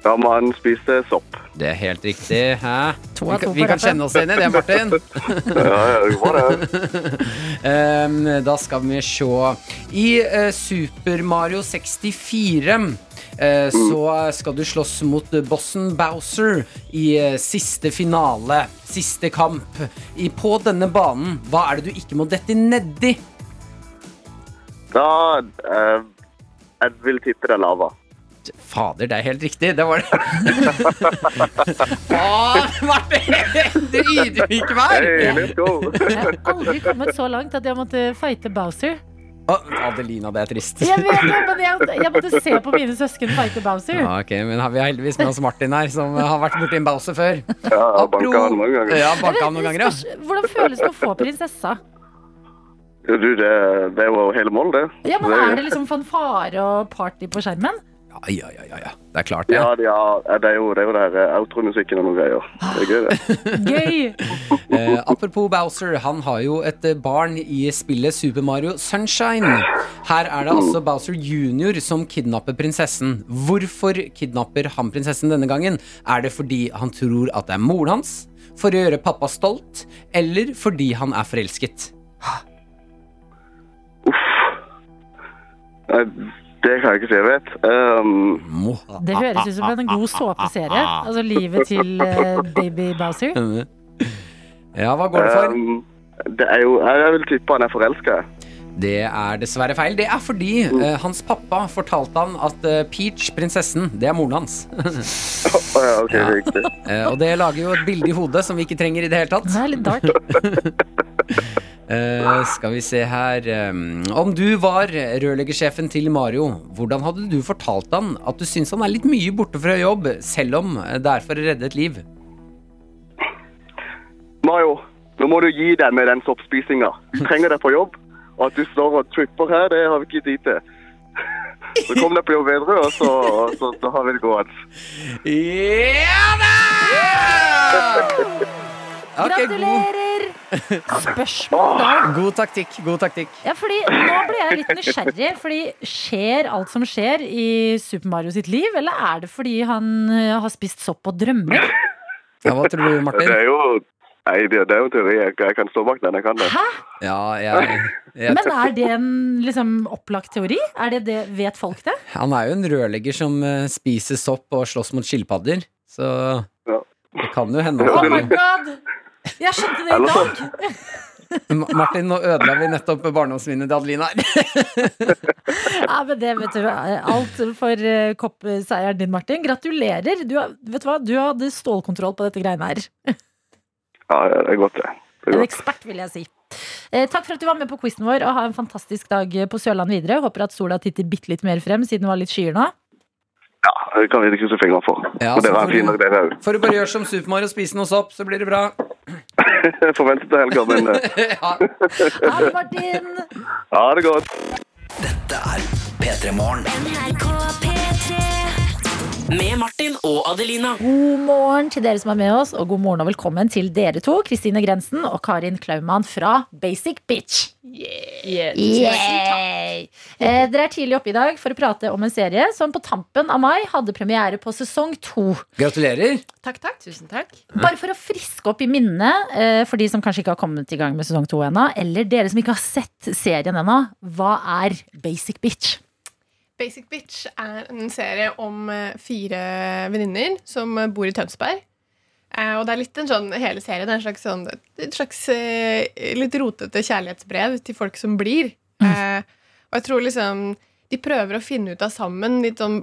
[SPEAKER 8] Da må han spise sopp.
[SPEAKER 3] Det er helt riktig. Hæ?
[SPEAKER 2] To
[SPEAKER 3] Vi
[SPEAKER 2] av to
[SPEAKER 3] kan, vi kan kjenne oss igjen i det, Martin.
[SPEAKER 8] Ja, ja, det var det.
[SPEAKER 3] Ehm, da skal vi se. I uh, Super Mario 64 eh, så skal du slåss mot bossen Bowser i uh, siste finale, siste kamp. I, på denne banen, hva er det du ikke må dette nedi?
[SPEAKER 8] Da eh, Jeg vil tippe det er lava.
[SPEAKER 3] Fader, det er helt riktig. Det var det. ah, Martin! Det ydmyker vær!
[SPEAKER 8] Hey!
[SPEAKER 2] Jeg har aldri kommet så langt at jeg måtte fighte Bowser.
[SPEAKER 3] Åh, Adelina, det er trist.
[SPEAKER 2] Jeg vet men jeg, jeg måtte se på mine søsken fighte Bowser.
[SPEAKER 3] Ja, ok, men har vi heldigvis med oss Martin her, som har vært borti en Bowser før.
[SPEAKER 8] Ja, banka han noen ganger.
[SPEAKER 3] Ja, banka han noen ganger, ja.
[SPEAKER 2] Hvordan føles det å få prinsessa?
[SPEAKER 8] Du, det, det er jo hele målet, det.
[SPEAKER 2] Ja, men Er det liksom fanfare og party på skjermen?
[SPEAKER 3] Ja, ja, ja, ja, ja. Det er klart, det.
[SPEAKER 8] Ja, det, ja, det er jo det, er jo det her eh, outro-musikken og noen greier. Det er gøy, det.
[SPEAKER 2] Gøy!
[SPEAKER 3] Eh, apropos Bowser, han har jo et eh, barn i spillet Super Mario Sunshine. Her er det altså Bowser jr. som kidnapper prinsessen. Hvorfor kidnapper han prinsessen denne gangen? Er det fordi han tror at det er moren hans? For å gjøre pappa stolt? Eller fordi han er forelsket?
[SPEAKER 8] Nei, det kan jeg ikke si jeg vet. Um,
[SPEAKER 2] Det høres ut som en god såpeserie. Altså livet til uh, baby Bowser.
[SPEAKER 3] Ja, hva går det for?
[SPEAKER 8] um, det er jo Jeg vil tippe han er forelska.
[SPEAKER 3] Det er dessverre feil. Det er fordi uh, hans pappa fortalte han at uh, Peach, prinsessen, det er moren hans.
[SPEAKER 8] oh, ja, ok,
[SPEAKER 3] Ja. Eh, og det lager jo et bilde i hodet som vi ikke trenger i det hele tatt.
[SPEAKER 2] Det er litt dark.
[SPEAKER 3] Eh, skal vi se her eh, Om du var rørleggersjefen til Mario, hvordan hadde du fortalt han at du syns han er litt mye borte fra jobb, selv om det er for å redde et liv?
[SPEAKER 8] Mario, nå må du gi deg med den soppspisinga. Du trenger deg på jobb. Og at du står og tripper her, det har vi ikke tid til. Så kom deg på jobb bedre, og så, så, så har vi det gående.
[SPEAKER 3] Ja da! Ok, god,
[SPEAKER 2] Gratulerer! Spørsmål da.
[SPEAKER 3] god taktikk. God taktikk.
[SPEAKER 2] Ja, fordi Nå ble jeg litt nysgjerrig. Fordi Skjer alt som skjer i Super Mario sitt liv, eller er det fordi han eh, har spist sopp og drømmer?
[SPEAKER 3] Ja, hva tror du,
[SPEAKER 8] Det
[SPEAKER 3] Martin?
[SPEAKER 8] er jo Nei, det, det er jo en teori. Jeg, jeg kan stå bak den. Jeg kan det.
[SPEAKER 2] Hæ?
[SPEAKER 3] Ja, jeg, jeg,
[SPEAKER 2] Men er det en liksom, opplagt teori? Er det det, vet folk det?
[SPEAKER 3] Han er jo en rørlegger som eh, spiser sopp og slåss mot skilpadder, så
[SPEAKER 8] Ja.
[SPEAKER 3] det kan jo hende
[SPEAKER 2] Oh my god! Jeg skjønte det i dag!
[SPEAKER 3] Martin, nå ødela vi nettopp barndomsminnet til Adelina her.
[SPEAKER 2] Ja, men det vet du Alt for eh, koppseieren din, Martin. Gratulerer. Du, vet du hva? du hadde stålkontroll på dette greiene her.
[SPEAKER 8] Ja, det er godt, det. det er
[SPEAKER 2] En ekspert, vil jeg si. Eh, takk for at du var med på quizen vår, og ha en fantastisk dag på Sørland videre. Håper at sola titter bitte litt mer frem, siden det var litt skyer nå.
[SPEAKER 8] Ja, det kan vi krysse fingrene for.
[SPEAKER 3] Ja,
[SPEAKER 8] og dere har
[SPEAKER 3] får
[SPEAKER 8] en fin
[SPEAKER 3] du-
[SPEAKER 8] dag, dere òg.
[SPEAKER 3] Får du bare gjøre som Super Mario og spise noe sopp, så blir det bra.
[SPEAKER 8] Forventer til helga, men eh,
[SPEAKER 3] Ja.
[SPEAKER 2] Ha det, Martin!
[SPEAKER 8] ha det godt.
[SPEAKER 4] Dette er P3 Morgen.
[SPEAKER 10] NRK P3
[SPEAKER 5] Med Martin og Adelina.
[SPEAKER 2] God morgen til dere som er med oss, og god morgen og velkommen til dere to, Kristine Grensen og Karin Klaumann fra Basic Bitch. Yay! Eh, dere er tidlig oppe i dag for å prate om en serie som på tampen av mai hadde premiere på sesong to.
[SPEAKER 3] Gratulerer.
[SPEAKER 10] Takk, takk. Tusen takk.
[SPEAKER 2] Bare for å friske opp i minnet eh, for de som kanskje ikke har kommet i gang med sesong to ennå, eller dere som ikke har sett serien ennå, hva er Basic Bitch?
[SPEAKER 10] Basic Bitch er en serie om eh, fire venninner som eh, bor i Tønsberg. Eh, og det er litt en sånn hele serien er en slags, sånn, et slags litt rotete kjærlighetsbrev til folk som blir. Eh, og jeg tror liksom de prøver å finne ut av sammen litt sånn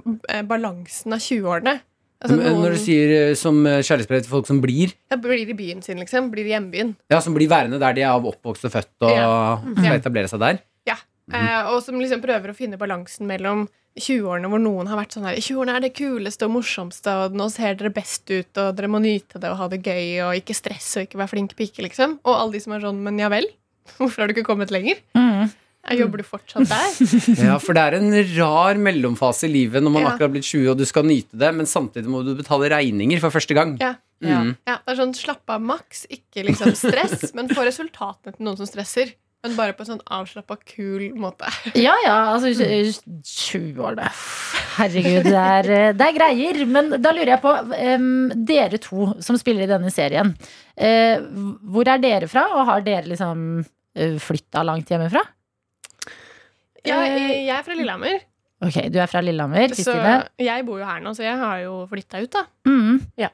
[SPEAKER 10] balansen av 20-årene. Altså noen
[SPEAKER 3] Når du sier som kjærlighetsbrev til folk som blir
[SPEAKER 10] ja, blir i byen sin, liksom. Blir i hjembyen.
[SPEAKER 3] Ja, som blir værende der de er oppvokst og født og
[SPEAKER 10] Ja.
[SPEAKER 3] skal etablere seg der.
[SPEAKER 10] Ja. Eh, og som liksom prøver å finne balansen mellom 20-årene hvor noen har vært sånn her I 20-årene er det kuleste og morsomste, og nå ser dere best ut, og dere må nyte det og ha det gøy, og ikke stresse og ikke være flink pike, liksom. Og alle de som er sånn Men ja vel? Hvorfor har du ikke kommet lenger?
[SPEAKER 2] Mm.
[SPEAKER 10] Eh, Jobber du fortsatt der?
[SPEAKER 3] Ja, For det er en rar mellomfase i livet når man
[SPEAKER 10] Ja.
[SPEAKER 3] akkurat har blitt 20 og du skal nyte det, men samtidig må du betale regninger for første gang.
[SPEAKER 10] Ja.
[SPEAKER 3] Mm.
[SPEAKER 10] ja. Det er sånn slapp av maks, ikke liksom stress, men få resultatene til noen som stresser. Men bare på en sånn avslappa, kul måte.
[SPEAKER 2] Ja, ja, altså 20 år, det. Herregud, det er, eh, det er greier. Men da lurer jeg på, um, dere to som spiller i denne serien, Uh, hvor er dere fra, og har dere liksom uh, flytta langt hjemmefra?
[SPEAKER 10] Ja, jeg jeg er fra Lillehammer,
[SPEAKER 2] Ok, du er fra Lillehammer,
[SPEAKER 10] så
[SPEAKER 2] Kristine.
[SPEAKER 10] jeg bor jo her nå, så jeg har jo flytta ut, da.
[SPEAKER 2] Mm,
[SPEAKER 11] Og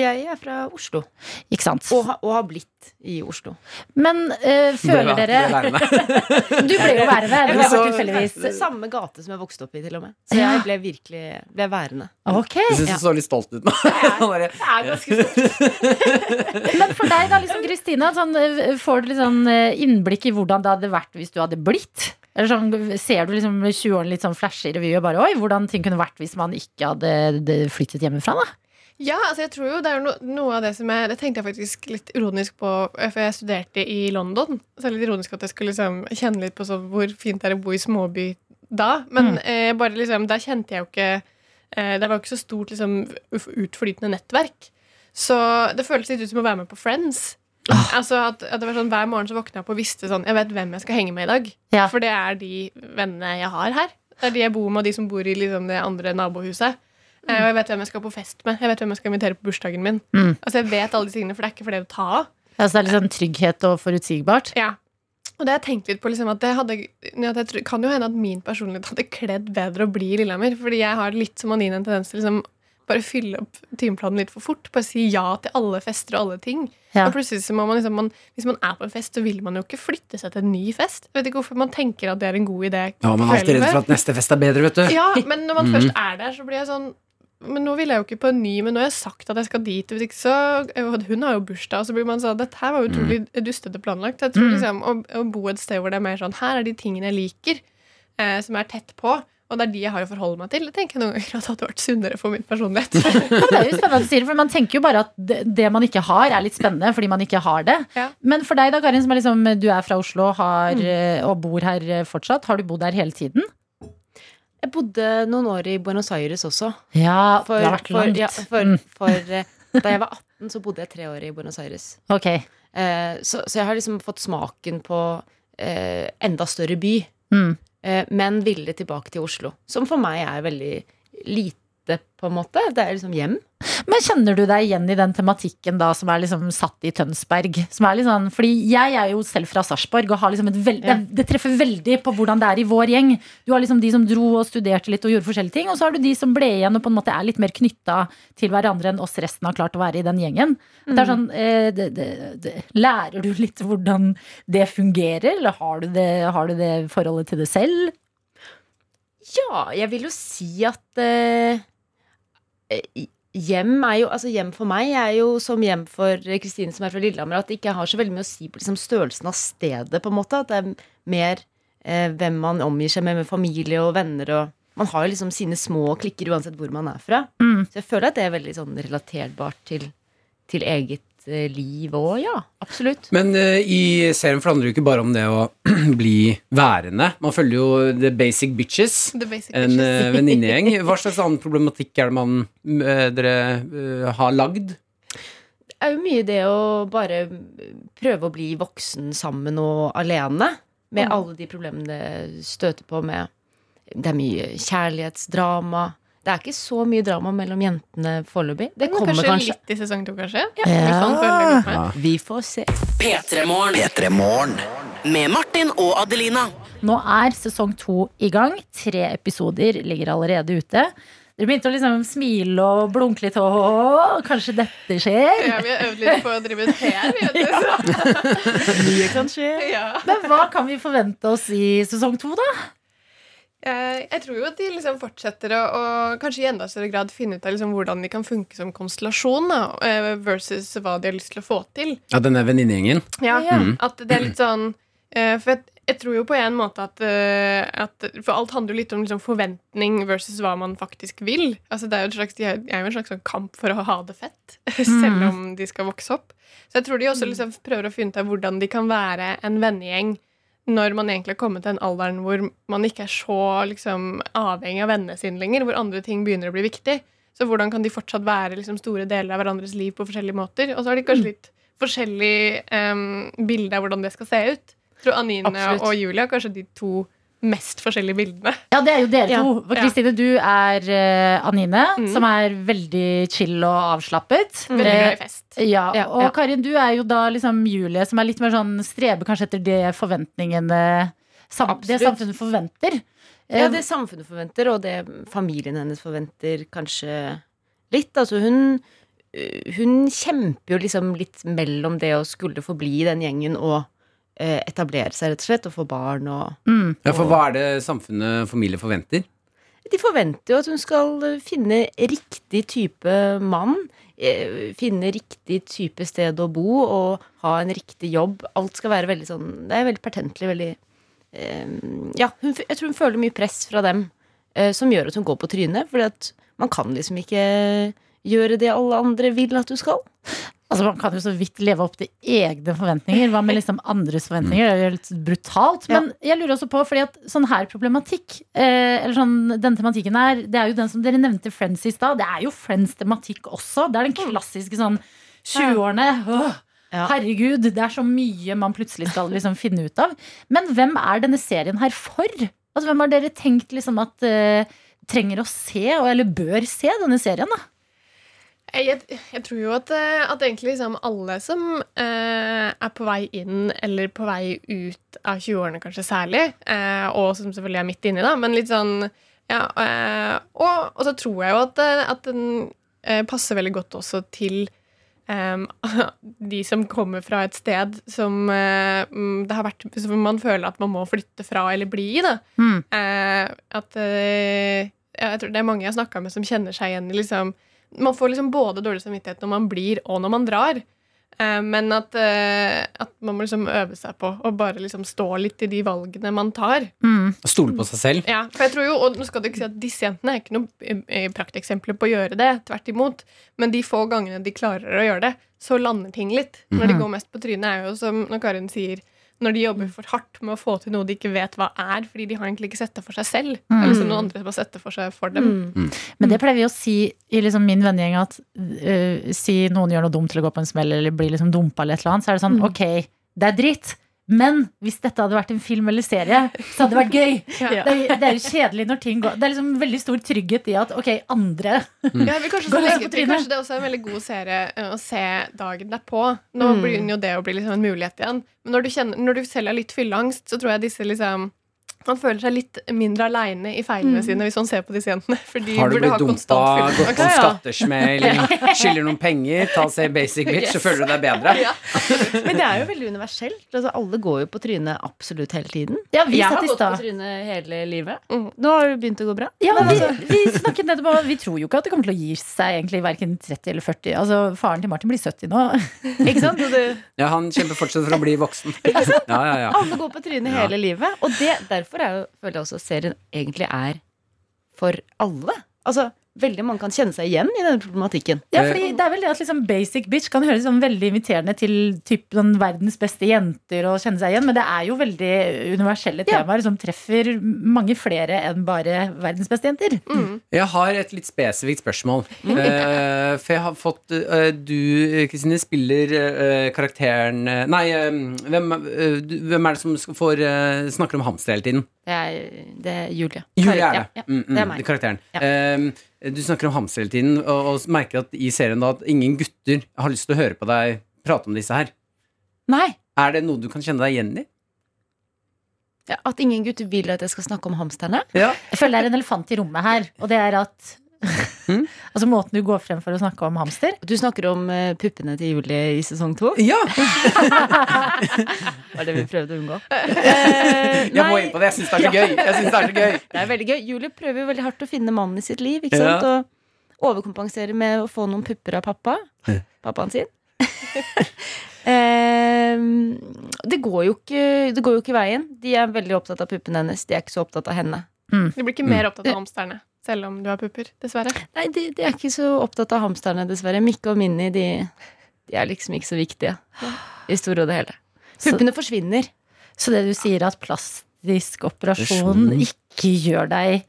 [SPEAKER 11] jeg er fra Oslo,
[SPEAKER 2] ikke sant.
[SPEAKER 11] og, ha, og har blitt i Oslo.
[SPEAKER 2] Men uh, føler
[SPEAKER 3] Ble-
[SPEAKER 2] dere
[SPEAKER 3] ble.
[SPEAKER 2] Du ble jo værende, det var tilfeldigvis.
[SPEAKER 11] Samme gate som jeg vokste opp i, til og med. Så jeg ble virkelig ble værende.
[SPEAKER 2] Ok.
[SPEAKER 3] Jeg syns du så litt stolt ut nå.
[SPEAKER 10] Jeg er ganske stolt.
[SPEAKER 2] Men for deg da, liksom, Kristina, sånn, eh, får du litt sånn eh, innblikk i hvordan det hadde vært hvis du hadde blitt? Eller sånn, Ser du liksom 20-årene litt sånn flashe i revy og bare Oi, hvordan ting kunne vært hvis man ikke hadde flyttet hjemmefra, da?
[SPEAKER 10] Ja, altså jeg tror jo det er no, noe av det som jeg Det tenkte jeg faktisk litt ironisk på For jeg studerte i London. Så det er litt ironisk at jeg skulle liksom kjenne litt på sånn hvor fint det er å bo i småby da. Men eh, bare liksom, da kjente jeg jo ikke eh, Det var jo ikke så stort liksom, utflytende nettverk. Så det føltes litt ut som å være med på Friends. Altså at, at det var sånn Hver morgen så våkna jeg opp og visste sånn Jeg vet hvem jeg skal henge med i dag.
[SPEAKER 2] Ja.
[SPEAKER 10] For det er de vennene jeg har her. Det er de jeg bor med, og de som bor i liksom, det andre nabohuset. Og jeg vet hvem jeg skal på fest med. Jeg vet hvem jeg skal invitere på bursdagen min.
[SPEAKER 2] Mm.
[SPEAKER 10] Altså jeg vet alle de tingene, for det er ikke for det å ta av.
[SPEAKER 2] Altså, det er litt sånn trygghet og forutsigbart.
[SPEAKER 10] Ja. Og det har jeg tenkt litt på liksom, at det hadde, at jeg tror, kan jo hende at min personlighet hadde kledd bedre å bli i Lillehammer. Fordi jeg har litt som Anine en tendens til liksom, bare fylle opp timeplanen litt for fort. Bare si ja til alle fester og alle ting.
[SPEAKER 2] Ja.
[SPEAKER 10] Og plutselig så må man liksom, man, Hvis man er på en fest, så vil man jo ikke flytte seg til en ny fest. Jeg vet ikke hvorfor man tenker at det er en god idé.
[SPEAKER 3] ja, man er alltid redd for at neste fest er bedre, vet du.
[SPEAKER 10] Ja, men når man
[SPEAKER 3] mm.
[SPEAKER 10] først er der, så blir jeg sånn Men nå vil jeg jo ikke på en ny, men nå har jeg sagt at jeg skal dit. Hvis ikke så, Hun har jo bursdag, og så blir man sånn Dette her var utrolig mm. dustete planlagt. Jeg tror
[SPEAKER 2] Mm.
[SPEAKER 10] liksom å, å bo et sted hvor det er mer sånn Her er de tingene jeg liker, eh, som er tett på. Og det er de jeg har å forholde meg til. Det tenker jeg noen ganger at hadde vært sunnere for min personlighet.
[SPEAKER 2] Det er jo spennende å si sier det, for Man tenker jo bare at det, det man ikke har, er litt spennende fordi man ikke har det.
[SPEAKER 10] Ja.
[SPEAKER 2] Men for deg da, Karin, som er liksom, du er fra Oslo har,
[SPEAKER 10] Mm.
[SPEAKER 2] eh, og bor her fortsatt. Har du bodd her hele tiden?
[SPEAKER 11] Jeg bodde noen år i Buenos Aires også.
[SPEAKER 2] Ja,
[SPEAKER 11] For,
[SPEAKER 2] det har vært
[SPEAKER 11] for,
[SPEAKER 2] langt.
[SPEAKER 11] ja, for,
[SPEAKER 2] Mm.
[SPEAKER 11] for eh, da jeg var 18, så bodde jeg tre år i Buenos Aires.
[SPEAKER 2] Ok.
[SPEAKER 11] Eh, så, så jeg har liksom fått smaken på eh, enda større by.
[SPEAKER 2] Mm.
[SPEAKER 11] Eh, men ville tilbake til Oslo. Som for meg er veldig lite, på en måte. Det er liksom hjem.
[SPEAKER 2] Men kjenner du deg igjen i den tematikken da som er liksom satt i Tønsberg? Som er sånn, fordi jeg er jo selv fra Sarpsborg og har liksom et veld,
[SPEAKER 11] Ja.
[SPEAKER 2] det, treffer veldig på hvordan det er i vår gjeng. Du har liksom de som dro og studerte litt og gjorde forskjellige ting, og så har du de som ble igjen og på en måte er litt mer knytta til hverandre enn oss resten har klart å være i den gjengen. Det er sånn, eh, det, det, Lærer du litt hvordan det fungerer, eller har du det, har du det forholdet til det selv?
[SPEAKER 11] Ja, jeg vil jo si at eh, Hjem er jo, altså hjem for meg er jo som hjem for Kristine som er fra Lillehammer, at det ikke har så veldig mye å si på liksom størrelsen av stedet, på en måte. At det er mer eh, hvem man omgir seg med, med familie og venner og Man har jo liksom sine små klikker uansett hvor man er fra.
[SPEAKER 2] Mm.
[SPEAKER 11] Så jeg føler at det er veldig sånn relaterbart til, til eget eh, liv òg, ja. Absolutt.
[SPEAKER 3] Men uh, i serien forhandler det jo ikke bare om det å bli værende. Man følger jo The Basic Bitches.
[SPEAKER 10] The basic
[SPEAKER 3] En uh, venninnegjeng. Hva slags annen problematikk er det man uh, dere har lagd?
[SPEAKER 11] Det er jo mye det å bare prøve å bli voksen sammen og alene. Med
[SPEAKER 10] Mm.
[SPEAKER 11] alle de problemene det støter på med Det er mye kjærlighetsdrama. Det er ikke så mye drama mellom jentene foreløpig. Det
[SPEAKER 10] Men
[SPEAKER 11] kommer
[SPEAKER 10] kanskje,
[SPEAKER 11] kanskje.
[SPEAKER 10] litt i sesong to, kanskje?
[SPEAKER 11] Ja.
[SPEAKER 10] ja. man følger.
[SPEAKER 11] Vi får se.
[SPEAKER 5] P3morgen.
[SPEAKER 4] P3morgen.
[SPEAKER 5] Med Martin og Adelina.
[SPEAKER 2] Nå er sesong to i gang. Tre episoder ligger allerede ute. Dere begynte å liksom smile og blunke litt. Åh, kanskje dette skjer?
[SPEAKER 10] Ja, vi har øvd litt på å drive et PR, vi, vet du.
[SPEAKER 11] Mye kan skje.
[SPEAKER 10] Ja.
[SPEAKER 2] Men hva kan vi forvente oss i sesong to, da?
[SPEAKER 10] Jeg, jeg tror jo at de liksom fortsetter å, kanskje i enda større grad finne ut av liksom hvordan de kan funke som konstellasjon, da, eh, versus hva de har lyst til å få til.
[SPEAKER 3] Ja, denne venninnegjengen.
[SPEAKER 10] Ja,
[SPEAKER 3] Mm.
[SPEAKER 10] At det er litt sånn eh, For jeg, jeg tror jo på en måte at, eh, at For alt handler jo litt om liksom forventning versus hva man faktisk vil. Altså det er jo, et slags, de er er jo en slags sånn kamp for å ha det fett, selv om de skal vokse opp. Så jeg tror de også liksom prøver å finne ut av hvordan de kan være en vennegjeng når man egentlig har kommet til en alderen hvor man ikke er så liksom, avhengig av vennene sine lenger, hvor andre ting begynner å bli viktig. Så hvordan kan de fortsatt være liksom, store deler av hverandres liv på forskjellige måter? Og så har de kanskje litt forskjellig um, bilde av hvordan det skal se ut. Jeg tror Anine
[SPEAKER 11] Absolutt.
[SPEAKER 10] og Julia kanskje de to mest forskjellige bildene.
[SPEAKER 2] Ja, det er jo dere
[SPEAKER 11] Ja.
[SPEAKER 2] to. For Kristine, du er uh, Anine,
[SPEAKER 10] Mm.
[SPEAKER 2] som er veldig chill og avslappet.
[SPEAKER 10] Veldig
[SPEAKER 2] Eh,
[SPEAKER 10] glad i fest.
[SPEAKER 2] Ja,
[SPEAKER 11] Ja,
[SPEAKER 2] og
[SPEAKER 11] ja.
[SPEAKER 2] Karin, du er jo da liksom Julie, som er litt mer sånn streber kanskje etter det forventningene sam, Det samfunnet forventer.
[SPEAKER 11] Ja,
[SPEAKER 2] Eh,
[SPEAKER 11] det samfunnet forventer, og det familien hennes forventer kanskje litt. Altså hun øh, Hun kjemper jo liksom litt mellom det å skulle forbli i den gjengen og eh, etablere seg, rett og slett, og få barn og
[SPEAKER 2] mm.
[SPEAKER 3] Ja, for hva er det samfunnet familie forventer?
[SPEAKER 11] De forventer jo at hun skal øh, finne riktig type mann. eh, Finne riktig type sted å bo og ha en riktig jobb. Alt skal være veldig sånn Det er veldig pertentlig. Veldig eh, Ja, hun, jeg tror hun føler mye press fra dem eh, som gjør at hun går på trynet. Fordi at man kan liksom ikke gjøre det alle andre vil at du skal.
[SPEAKER 2] Altså Man kan jo så vidt leve opp til egne forventninger. Hva med liksom andres forventninger? Det er jo litt brutalt. Men jeg lurer også på, fordi at sånn her problematikk, eh, eller sånn den tematikken her, det er jo den som dere nevnte Friends i stad. Det er jo Friends-tematikk også. Det er den klassiske sånn 20-årene. Åh. Herregud, det er så mye man plutselig skal liksom finne ut av. Men hvem er denne serien her for? Altså Hvem har dere tenkt liksom at eh, trenger å se, eller bør se denne serien? da?
[SPEAKER 10] Jeg, jeg tror jo at, eh, at egentlig liksom alle som eh, er på vei inn, eller på vei ut av 20-årene kanskje særlig, eh, og som selvfølgelig er midt inni, da, men litt sånn ja, eh, og, og så tror jeg jo at, eh, at den eh, passer veldig godt også til de som kommer fra et sted som mm, det har vært Som man føler at man må flytte fra eller bli i. da.
[SPEAKER 2] Mm.
[SPEAKER 10] At jeg tror det er mange jeg har snakka med som kjenner seg igjen i liksom Man får liksom både dårlig samvittighet når man blir, og når man drar. Eh, men at, eh, at man må liksom øve seg på å bare liksom stå litt i de valgene man tar.
[SPEAKER 2] Mm.
[SPEAKER 3] Stole på seg selv.
[SPEAKER 10] Ja, for jeg tror jo, og nå skal du ikke si at Disse jentene er ikke noen eh, prakteksempler på å gjøre det. Tvert imot. Men de få gangene de klarer å gjøre det, så lander ting litt. Når de går mest på trynet, er jo som når Karin sier når de jobber for hardt med å få til noe de ikke vet hva er, fordi de har egentlig ikke sett det for seg selv. Mm. Eller liksom noen andre som har sett det for seg for dem.
[SPEAKER 11] Mm.
[SPEAKER 2] Men det pleier vi å si i liksom min vennegjeng at uh, si noen gjør noe dumt til å gå på en smell eller blir liksom dumpa eller et eller annet, så er det sånn ok, det er dritt. Men hvis dette hadde vært en film eller serie, så hadde det vært gøy.
[SPEAKER 10] Ja.
[SPEAKER 2] Det, er, det er jo kjedelig når ting går Det er liksom veldig stor trygghet i at ok, andre
[SPEAKER 10] Ja, vi kanskje,
[SPEAKER 2] Går også
[SPEAKER 10] legge
[SPEAKER 2] på trynet?
[SPEAKER 10] kanskje det også er en veldig god serie eh, å se dagen derpå. Nå
[SPEAKER 11] Mm.
[SPEAKER 10] begynner jo det å bli liksom en mulighet igjen. Men når du, kjenner, når du selv har litt fylleangst, så tror jeg disse liksom man føler seg litt mindre aleine i feilene
[SPEAKER 2] Mm.
[SPEAKER 10] sine hvis man ser på disse jentene. For de
[SPEAKER 3] Har du blitt dumpa, gått på en
[SPEAKER 10] fylleangst.
[SPEAKER 3] skattesmell, skylder noen penger, ta og se Basic Bitch, så føler du deg bedre?
[SPEAKER 10] Ja.
[SPEAKER 11] Men det er jo veldig universelt. Altså, alle går jo på trynet absolutt hele tiden.
[SPEAKER 2] Ja, vi
[SPEAKER 11] jeg har gått på trynet hele livet.
[SPEAKER 10] Mm.
[SPEAKER 11] Nå har det begynt å gå bra.
[SPEAKER 2] Ja,
[SPEAKER 11] Men
[SPEAKER 2] vi,
[SPEAKER 11] altså-
[SPEAKER 2] vi snakket nettopp om Vi tror jo ikke at det kommer til å gi seg egentlig verken 30 eller 40. Altså, Faren til Martin blir 70 nå. Ikke sant? Du...
[SPEAKER 3] Ja, han kjemper fortsatt for å bli voksen. Ja, ja, ja.
[SPEAKER 11] Alle går på trynet
[SPEAKER 3] Ja.
[SPEAKER 11] hele livet. Og det, derfor er jeg føler også serien egentlig er for alle. Altså, veldig mange kan kjenne seg igjen i denne problematikken.
[SPEAKER 2] Ja, fordi det er vel det at liksom basic bitch kan høres sånn veldig inviterende til typ sånn verdens beste jenter å kjenne seg igjen, men det er jo veldig universelle
[SPEAKER 11] Ja.
[SPEAKER 2] temaer som treffer mange flere enn bare verdens beste jenter.
[SPEAKER 3] Jeg har et litt spesifikt spørsmål. uh, for jeg har fått uh, Du, Kristine, spiller uh, karakteren eh, Nei, eh, hvem, eh, du, hvem er det som får eh, snakker om hamster hele tiden?
[SPEAKER 11] Det er, det er Julie.
[SPEAKER 3] Julie er det.
[SPEAKER 11] ja,
[SPEAKER 3] Mm, mm,
[SPEAKER 11] det er meg.
[SPEAKER 3] Karakteren.
[SPEAKER 11] Ja.
[SPEAKER 3] Um, du snakker om hamster hele tiden, og, og merker at i serien da at ingen gutter har lyst til å høre på deg prate om disse her.
[SPEAKER 11] Nei.
[SPEAKER 3] Er det noe du kan kjenne deg igjen i?
[SPEAKER 11] Ja, At ingen gutter vil at jeg skal snakke om hamsterne?
[SPEAKER 3] Ja.
[SPEAKER 2] Jeg føler det er en elefant i rommet her, og det er at
[SPEAKER 3] Mm.
[SPEAKER 2] Altså måten du går frem for å snakke om hamster.
[SPEAKER 11] Du snakker om uh, puppene til Julie i sesong to?
[SPEAKER 3] Ja!
[SPEAKER 11] Var det vi prøvde å unngå?
[SPEAKER 3] Jeg må inn på det. Jeg syns det er så gøy. Jeg synes Det er så gøy
[SPEAKER 11] Det er veldig gøy. Julie prøver jo veldig hardt å finne mannen i sitt liv. Ikke
[SPEAKER 3] Ja.
[SPEAKER 11] sant? Og overkompensere med å få noen pupper av pappa. Pappaen sin. Ehm, det, går jo ikke, det går jo ikke veien. De er veldig opptatt av puppene hennes. De er ikke så opptatt av henne.
[SPEAKER 10] De blir ikke mer opptatt av hamsterne, selv om du har pupper. Dessverre.
[SPEAKER 11] Nei, de, de er ikke så opptatt av hamsterne, dessverre. Mikke og Minni, de, de er liksom ikke så viktige. I store og det hele. Puppene forsvinner.
[SPEAKER 2] Så det du sier at plastisk operasjon ikke gjør deg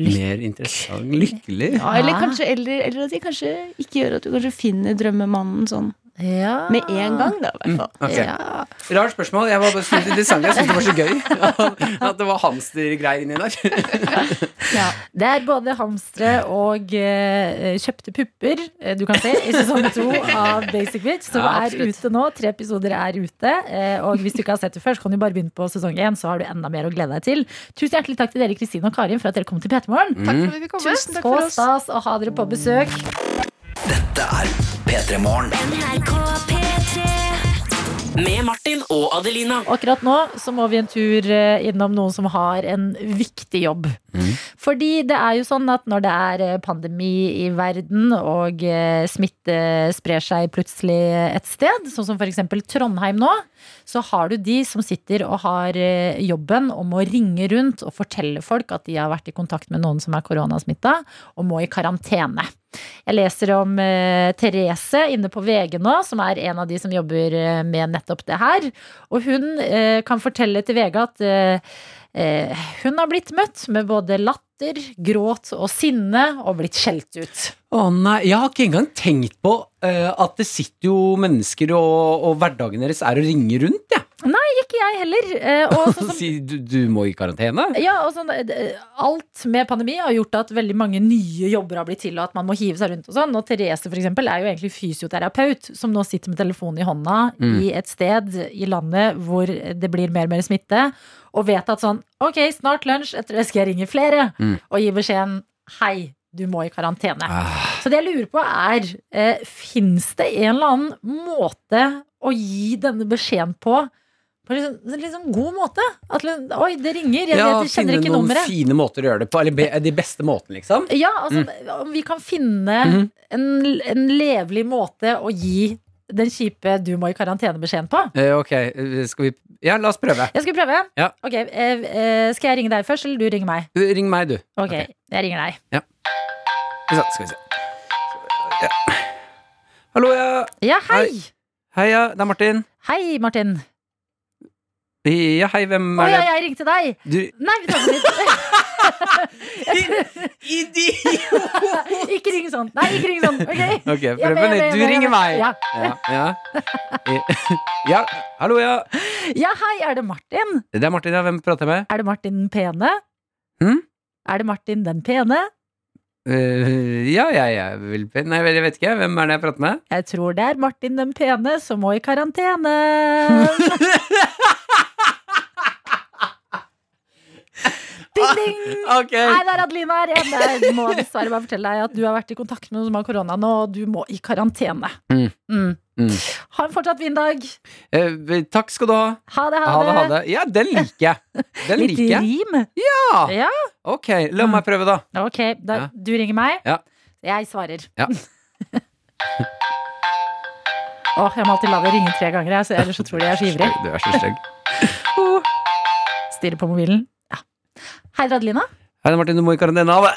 [SPEAKER 3] Mer interessant. Lykkelig.
[SPEAKER 11] Ja, eller, kanskje, eller, eller at de kanskje ikke gjør at du kanskje finner drømmemannen sånn
[SPEAKER 2] ja.
[SPEAKER 11] med en gang, da, i hvert fall.
[SPEAKER 3] Ok.
[SPEAKER 2] Ja.
[SPEAKER 3] Rart spørsmål. Jeg var bare interessant. Jeg syntes det var så gøy at det var hamstergreier inni der.
[SPEAKER 2] Det er både hamstere og uh, kjøpte pupper eh, du kan se i sesong to av Basic Bitch, som
[SPEAKER 3] Ja,
[SPEAKER 2] er ute nå. Tre episoder er ute. eh, og hvis du ikke har sett det før, så kan du bare begynne på sesong én, så har du enda mer å glede deg til. Tusen hjertelig takk til dere, Kristine og Karin, for at dere kom til P3morgen.
[SPEAKER 10] Takk for at vi fikk komme.
[SPEAKER 11] Tusen takk for oss.
[SPEAKER 2] stas å ha dere på besøk.
[SPEAKER 4] Dette er P3 Morgen.
[SPEAKER 5] Med Martin og Adelina.
[SPEAKER 2] Akkurat nå så må vi en tur eh, innom noen som har en viktig jobb. Fordi det er jo sånn at når det er eh, pandemi i verden, og eh, smitte sprer seg plutselig et sted, sånn som f.eks. Trondheim nå, så har du de som sitter og har eh, jobben om å ringe rundt og fortelle folk at de har vært i kontakt med noen som er koronasmitta, og må i karantene. Jeg leser om eh, Therese inne på VG nå, som er en av de som jobber eh, med nettopp det her. Og hun kan fortelle til VG at hun har blitt møtt med både latter, gråt og sinne, og blitt skjelt ut.
[SPEAKER 3] Å nei, jeg har ikke engang tenkt på uh, at det sitter jo mennesker og, og hverdagen deres er å ringe rundt, jeg.
[SPEAKER 2] Nei, ikke jeg heller. Uh, og sånn som
[SPEAKER 3] Si du, du må i karantene?
[SPEAKER 2] Ja, og sånn, eh, Alt med pandemi har gjort at veldig mange nye jobber har blitt til, og at man må hive seg rundt. Og sånn. Og Therese for eksempel, er jo egentlig fysioterapeut, som nå sitter med telefonen i hånda
[SPEAKER 3] Mm.
[SPEAKER 2] i et sted i landet hvor det blir mer og mer smitte, og vet at sånn Ok, snart lunsj, etter det skal jeg ringe flere,
[SPEAKER 3] Mm.
[SPEAKER 2] og gi beskjeden Hei, du må i karantene.
[SPEAKER 3] Ah,
[SPEAKER 2] Så det jeg lurer på er, eh, fins det en eller annen måte å gi denne beskjeden på? På en liksom, liksom god måte? At liksom, Oi, det ringer, jeg,
[SPEAKER 3] ja,
[SPEAKER 2] jeg kjenner
[SPEAKER 3] finne noen fine måter å gjøre det på. Eller de beste måtene, liksom.
[SPEAKER 2] Ja, altså om vi kan finne
[SPEAKER 3] Mhm.
[SPEAKER 2] en, en levelig måte å gi den kjipe 'du må i karantene'-beskjeden på.
[SPEAKER 3] Eh, ok, eh, skal vi Ja, la oss prøve.
[SPEAKER 2] Jeg skal prøve.
[SPEAKER 3] Ja.
[SPEAKER 2] Ok, eh, eh, Skal jeg ringe deg først, eller du ringer meg?
[SPEAKER 3] Ring meg, du.
[SPEAKER 2] Ok, jeg ringer deg.
[SPEAKER 3] Ja. Skal vi se. Ja. Hallo, ja.
[SPEAKER 2] Ja, hei!
[SPEAKER 3] Hei, ja. Det er Martin.
[SPEAKER 2] Hei, Martin.
[SPEAKER 3] Ja, hei, hvem
[SPEAKER 2] Å
[SPEAKER 3] er
[SPEAKER 2] ja,
[SPEAKER 3] det?
[SPEAKER 2] jeg ringte deg!
[SPEAKER 3] Du
[SPEAKER 2] Nei, vi tar det litt. ikke ring sånn. Nei, ikke ring sånn. Ok, okay
[SPEAKER 3] prøv på nytt. Du ringer meg.
[SPEAKER 2] Ja.
[SPEAKER 3] Ja, ja. ja. Hallo, ja.
[SPEAKER 2] ja, hei, er det Martin?
[SPEAKER 3] Det er Martin, ja. Hvem prater jeg med?
[SPEAKER 2] Er det Martin den pene?
[SPEAKER 3] Hm?
[SPEAKER 2] Er det Martin den pene?
[SPEAKER 3] Uh, ja, jeg vil pene Nei, jeg vet ikke. Hvem er det jeg prater med?
[SPEAKER 2] Jeg tror det er Martin den pene som må i karantene. Ding, ding!
[SPEAKER 3] Okay.
[SPEAKER 2] Nei, det er Adelina her igjen. Jeg må dessverre bare fortelle deg at du har vært i kontakt med noen som har korona nå, og du må i karantene.
[SPEAKER 3] Mm.
[SPEAKER 2] Mm.
[SPEAKER 3] Mm.
[SPEAKER 2] Ha en fortsatt fin dag.
[SPEAKER 3] Eh, takk skal du ha.
[SPEAKER 2] Ha det,
[SPEAKER 3] Ha det, ha det. Ja, den liker jeg. Den
[SPEAKER 2] Litt
[SPEAKER 3] liker jeg.
[SPEAKER 2] rim.
[SPEAKER 3] Ja.
[SPEAKER 2] Ja.
[SPEAKER 3] Ok, la meg prøve, da.
[SPEAKER 2] Ok, da,
[SPEAKER 3] Ja.
[SPEAKER 2] du ringer meg.
[SPEAKER 3] Ja.
[SPEAKER 2] Jeg svarer.
[SPEAKER 3] Ja.
[SPEAKER 2] Åh, jeg må alltid la det ringe tre ganger, jeg, så ellers så tror de jeg er så ivrig.
[SPEAKER 3] Du er så stygg.
[SPEAKER 2] Stirrer på mobilen. Hei, Adelina.
[SPEAKER 3] Hei, Martin. Du må i karantene av det.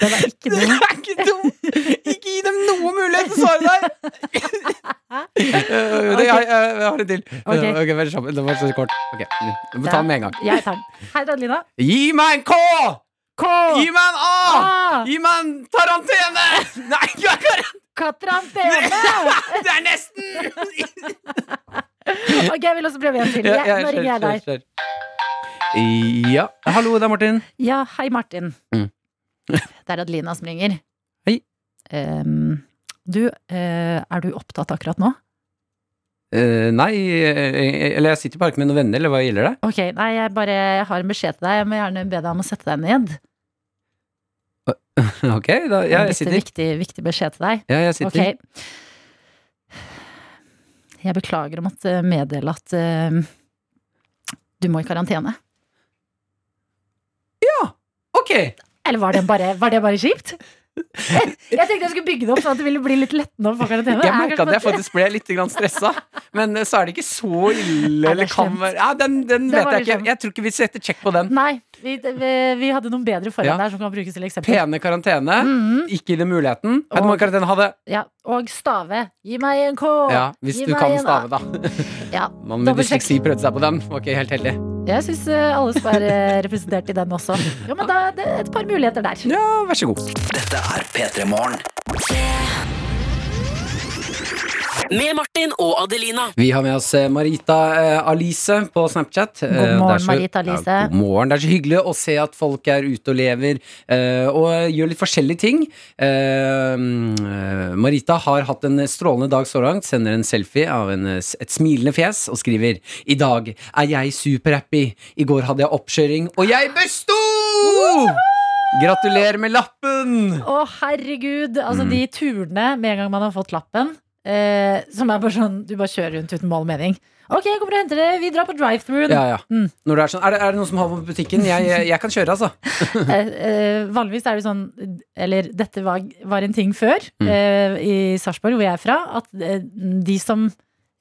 [SPEAKER 2] Den er ikke dum.
[SPEAKER 3] Det var ikke dum! Ikke gi dem noe mulighet til å svare der! Eh, okay. Eh, jeg, har en til. Eh, okay. Okay, det var så kort. Okay. Ta den med en gang.
[SPEAKER 2] Jeg tar den. Hei, Adelina.
[SPEAKER 3] Gi meg en K!
[SPEAKER 2] K!
[SPEAKER 3] Gi meg en A!
[SPEAKER 2] A!
[SPEAKER 3] Gi meg en tarantene! Nei, ikke karantene!
[SPEAKER 2] Katrantene!
[SPEAKER 3] Det er nesten!
[SPEAKER 2] Ok, jeg vil også prøve en til. Jeg, nå ringer jeg deg.
[SPEAKER 3] Ja. Hallo, det er Martin.
[SPEAKER 2] Ja, hei, Martin.
[SPEAKER 3] Mm.
[SPEAKER 2] Det er Adelina som ringer.
[SPEAKER 3] Hei.
[SPEAKER 2] Um, du, uh, er du opptatt akkurat nå?
[SPEAKER 3] Uh, nei, eh, eller jeg sitter bare ikke med noen venner, eller hva gjelder det?
[SPEAKER 2] Ok, nei, jeg bare jeg har en beskjed til deg. Jeg må gjerne be deg om å sette deg ned.
[SPEAKER 3] Ok, da, ja, jeg sitter.
[SPEAKER 2] viktig, viktig beskjed til deg.
[SPEAKER 3] Ja, jeg sitter.
[SPEAKER 2] Okay. Jeg beklager å måtte meddele at uh, du må i karantene. Ja!
[SPEAKER 3] Ok!
[SPEAKER 2] Eller var det bare, var det bare kjipt? Jeg, jeg tenkte jeg skulle bygge det opp sånn at det ville bli litt lettende få karantene.
[SPEAKER 3] Jeg
[SPEAKER 2] Er
[SPEAKER 3] merka at jeg faktisk ble litt stressa, men eh, så er det ikke så ille. Eller kan være ja, Den, den vet jeg ikke. Jeg tror ikke vi setter check på den.
[SPEAKER 2] Nei, vi, vi, vi hadde noen bedre foran
[SPEAKER 3] Ja.
[SPEAKER 2] der som kan brukes til eksempel.
[SPEAKER 3] Pene karantene.
[SPEAKER 2] Mhm.
[SPEAKER 3] Ikke gi dem muligheten. Ja, du må i karantene ha det.
[SPEAKER 2] Ja, og stave. Gi meg en K!
[SPEAKER 3] Ja, hvis
[SPEAKER 2] Gi
[SPEAKER 3] du
[SPEAKER 2] meg
[SPEAKER 3] kan
[SPEAKER 2] en A.
[SPEAKER 3] stave, da.
[SPEAKER 2] Ja,
[SPEAKER 3] Man med
[SPEAKER 2] dobbeltsjekk.
[SPEAKER 3] dysleksi prøvde seg på den. Var ikke helt heldig.
[SPEAKER 2] Jeg syns alle skal være representert i den også. Jo, men da det er et par muligheter der.
[SPEAKER 3] Ja, vær så god.
[SPEAKER 4] Dette er P3 Morgen.
[SPEAKER 5] Med Martin og Adelina.
[SPEAKER 3] Vi har med oss eh, Marita eh, Alice på Snapchat. Eh,
[SPEAKER 2] God morgen,
[SPEAKER 3] så-
[SPEAKER 2] Marita Alice.
[SPEAKER 3] Ja, god morgen. Det er så hyggelig å se at folk er ute og lever eh, og gjør litt forskjellige ting. Eh, mm, Marita har hatt en strålende dag så langt. Sender en selfie av en, eh, et smilende fjes og skriver I dag er jeg superhappy. I går hadde jeg oppkjøring, og jeg besto! Gratulerer med lappen!
[SPEAKER 2] Å, herregud. Altså,
[SPEAKER 3] Mm.
[SPEAKER 2] de turene med en gang man har fått lappen, eh, som er bare sånn Du bare kjører rundt uten mål og mening. Ok, jeg kommer og henter det. Vi drar på drive-through.
[SPEAKER 3] Ja, ja.
[SPEAKER 2] Mm.
[SPEAKER 3] Når det er, sånn, er, det, er det noen som har på butikken? Jeg, jeg, jeg kan kjøre, altså.
[SPEAKER 2] Eh, eh, vanligvis er det sånn Eller dette var, var en ting før
[SPEAKER 3] Mm.
[SPEAKER 2] eh, i Sarpsborg, hvor jeg er fra, at eh, de som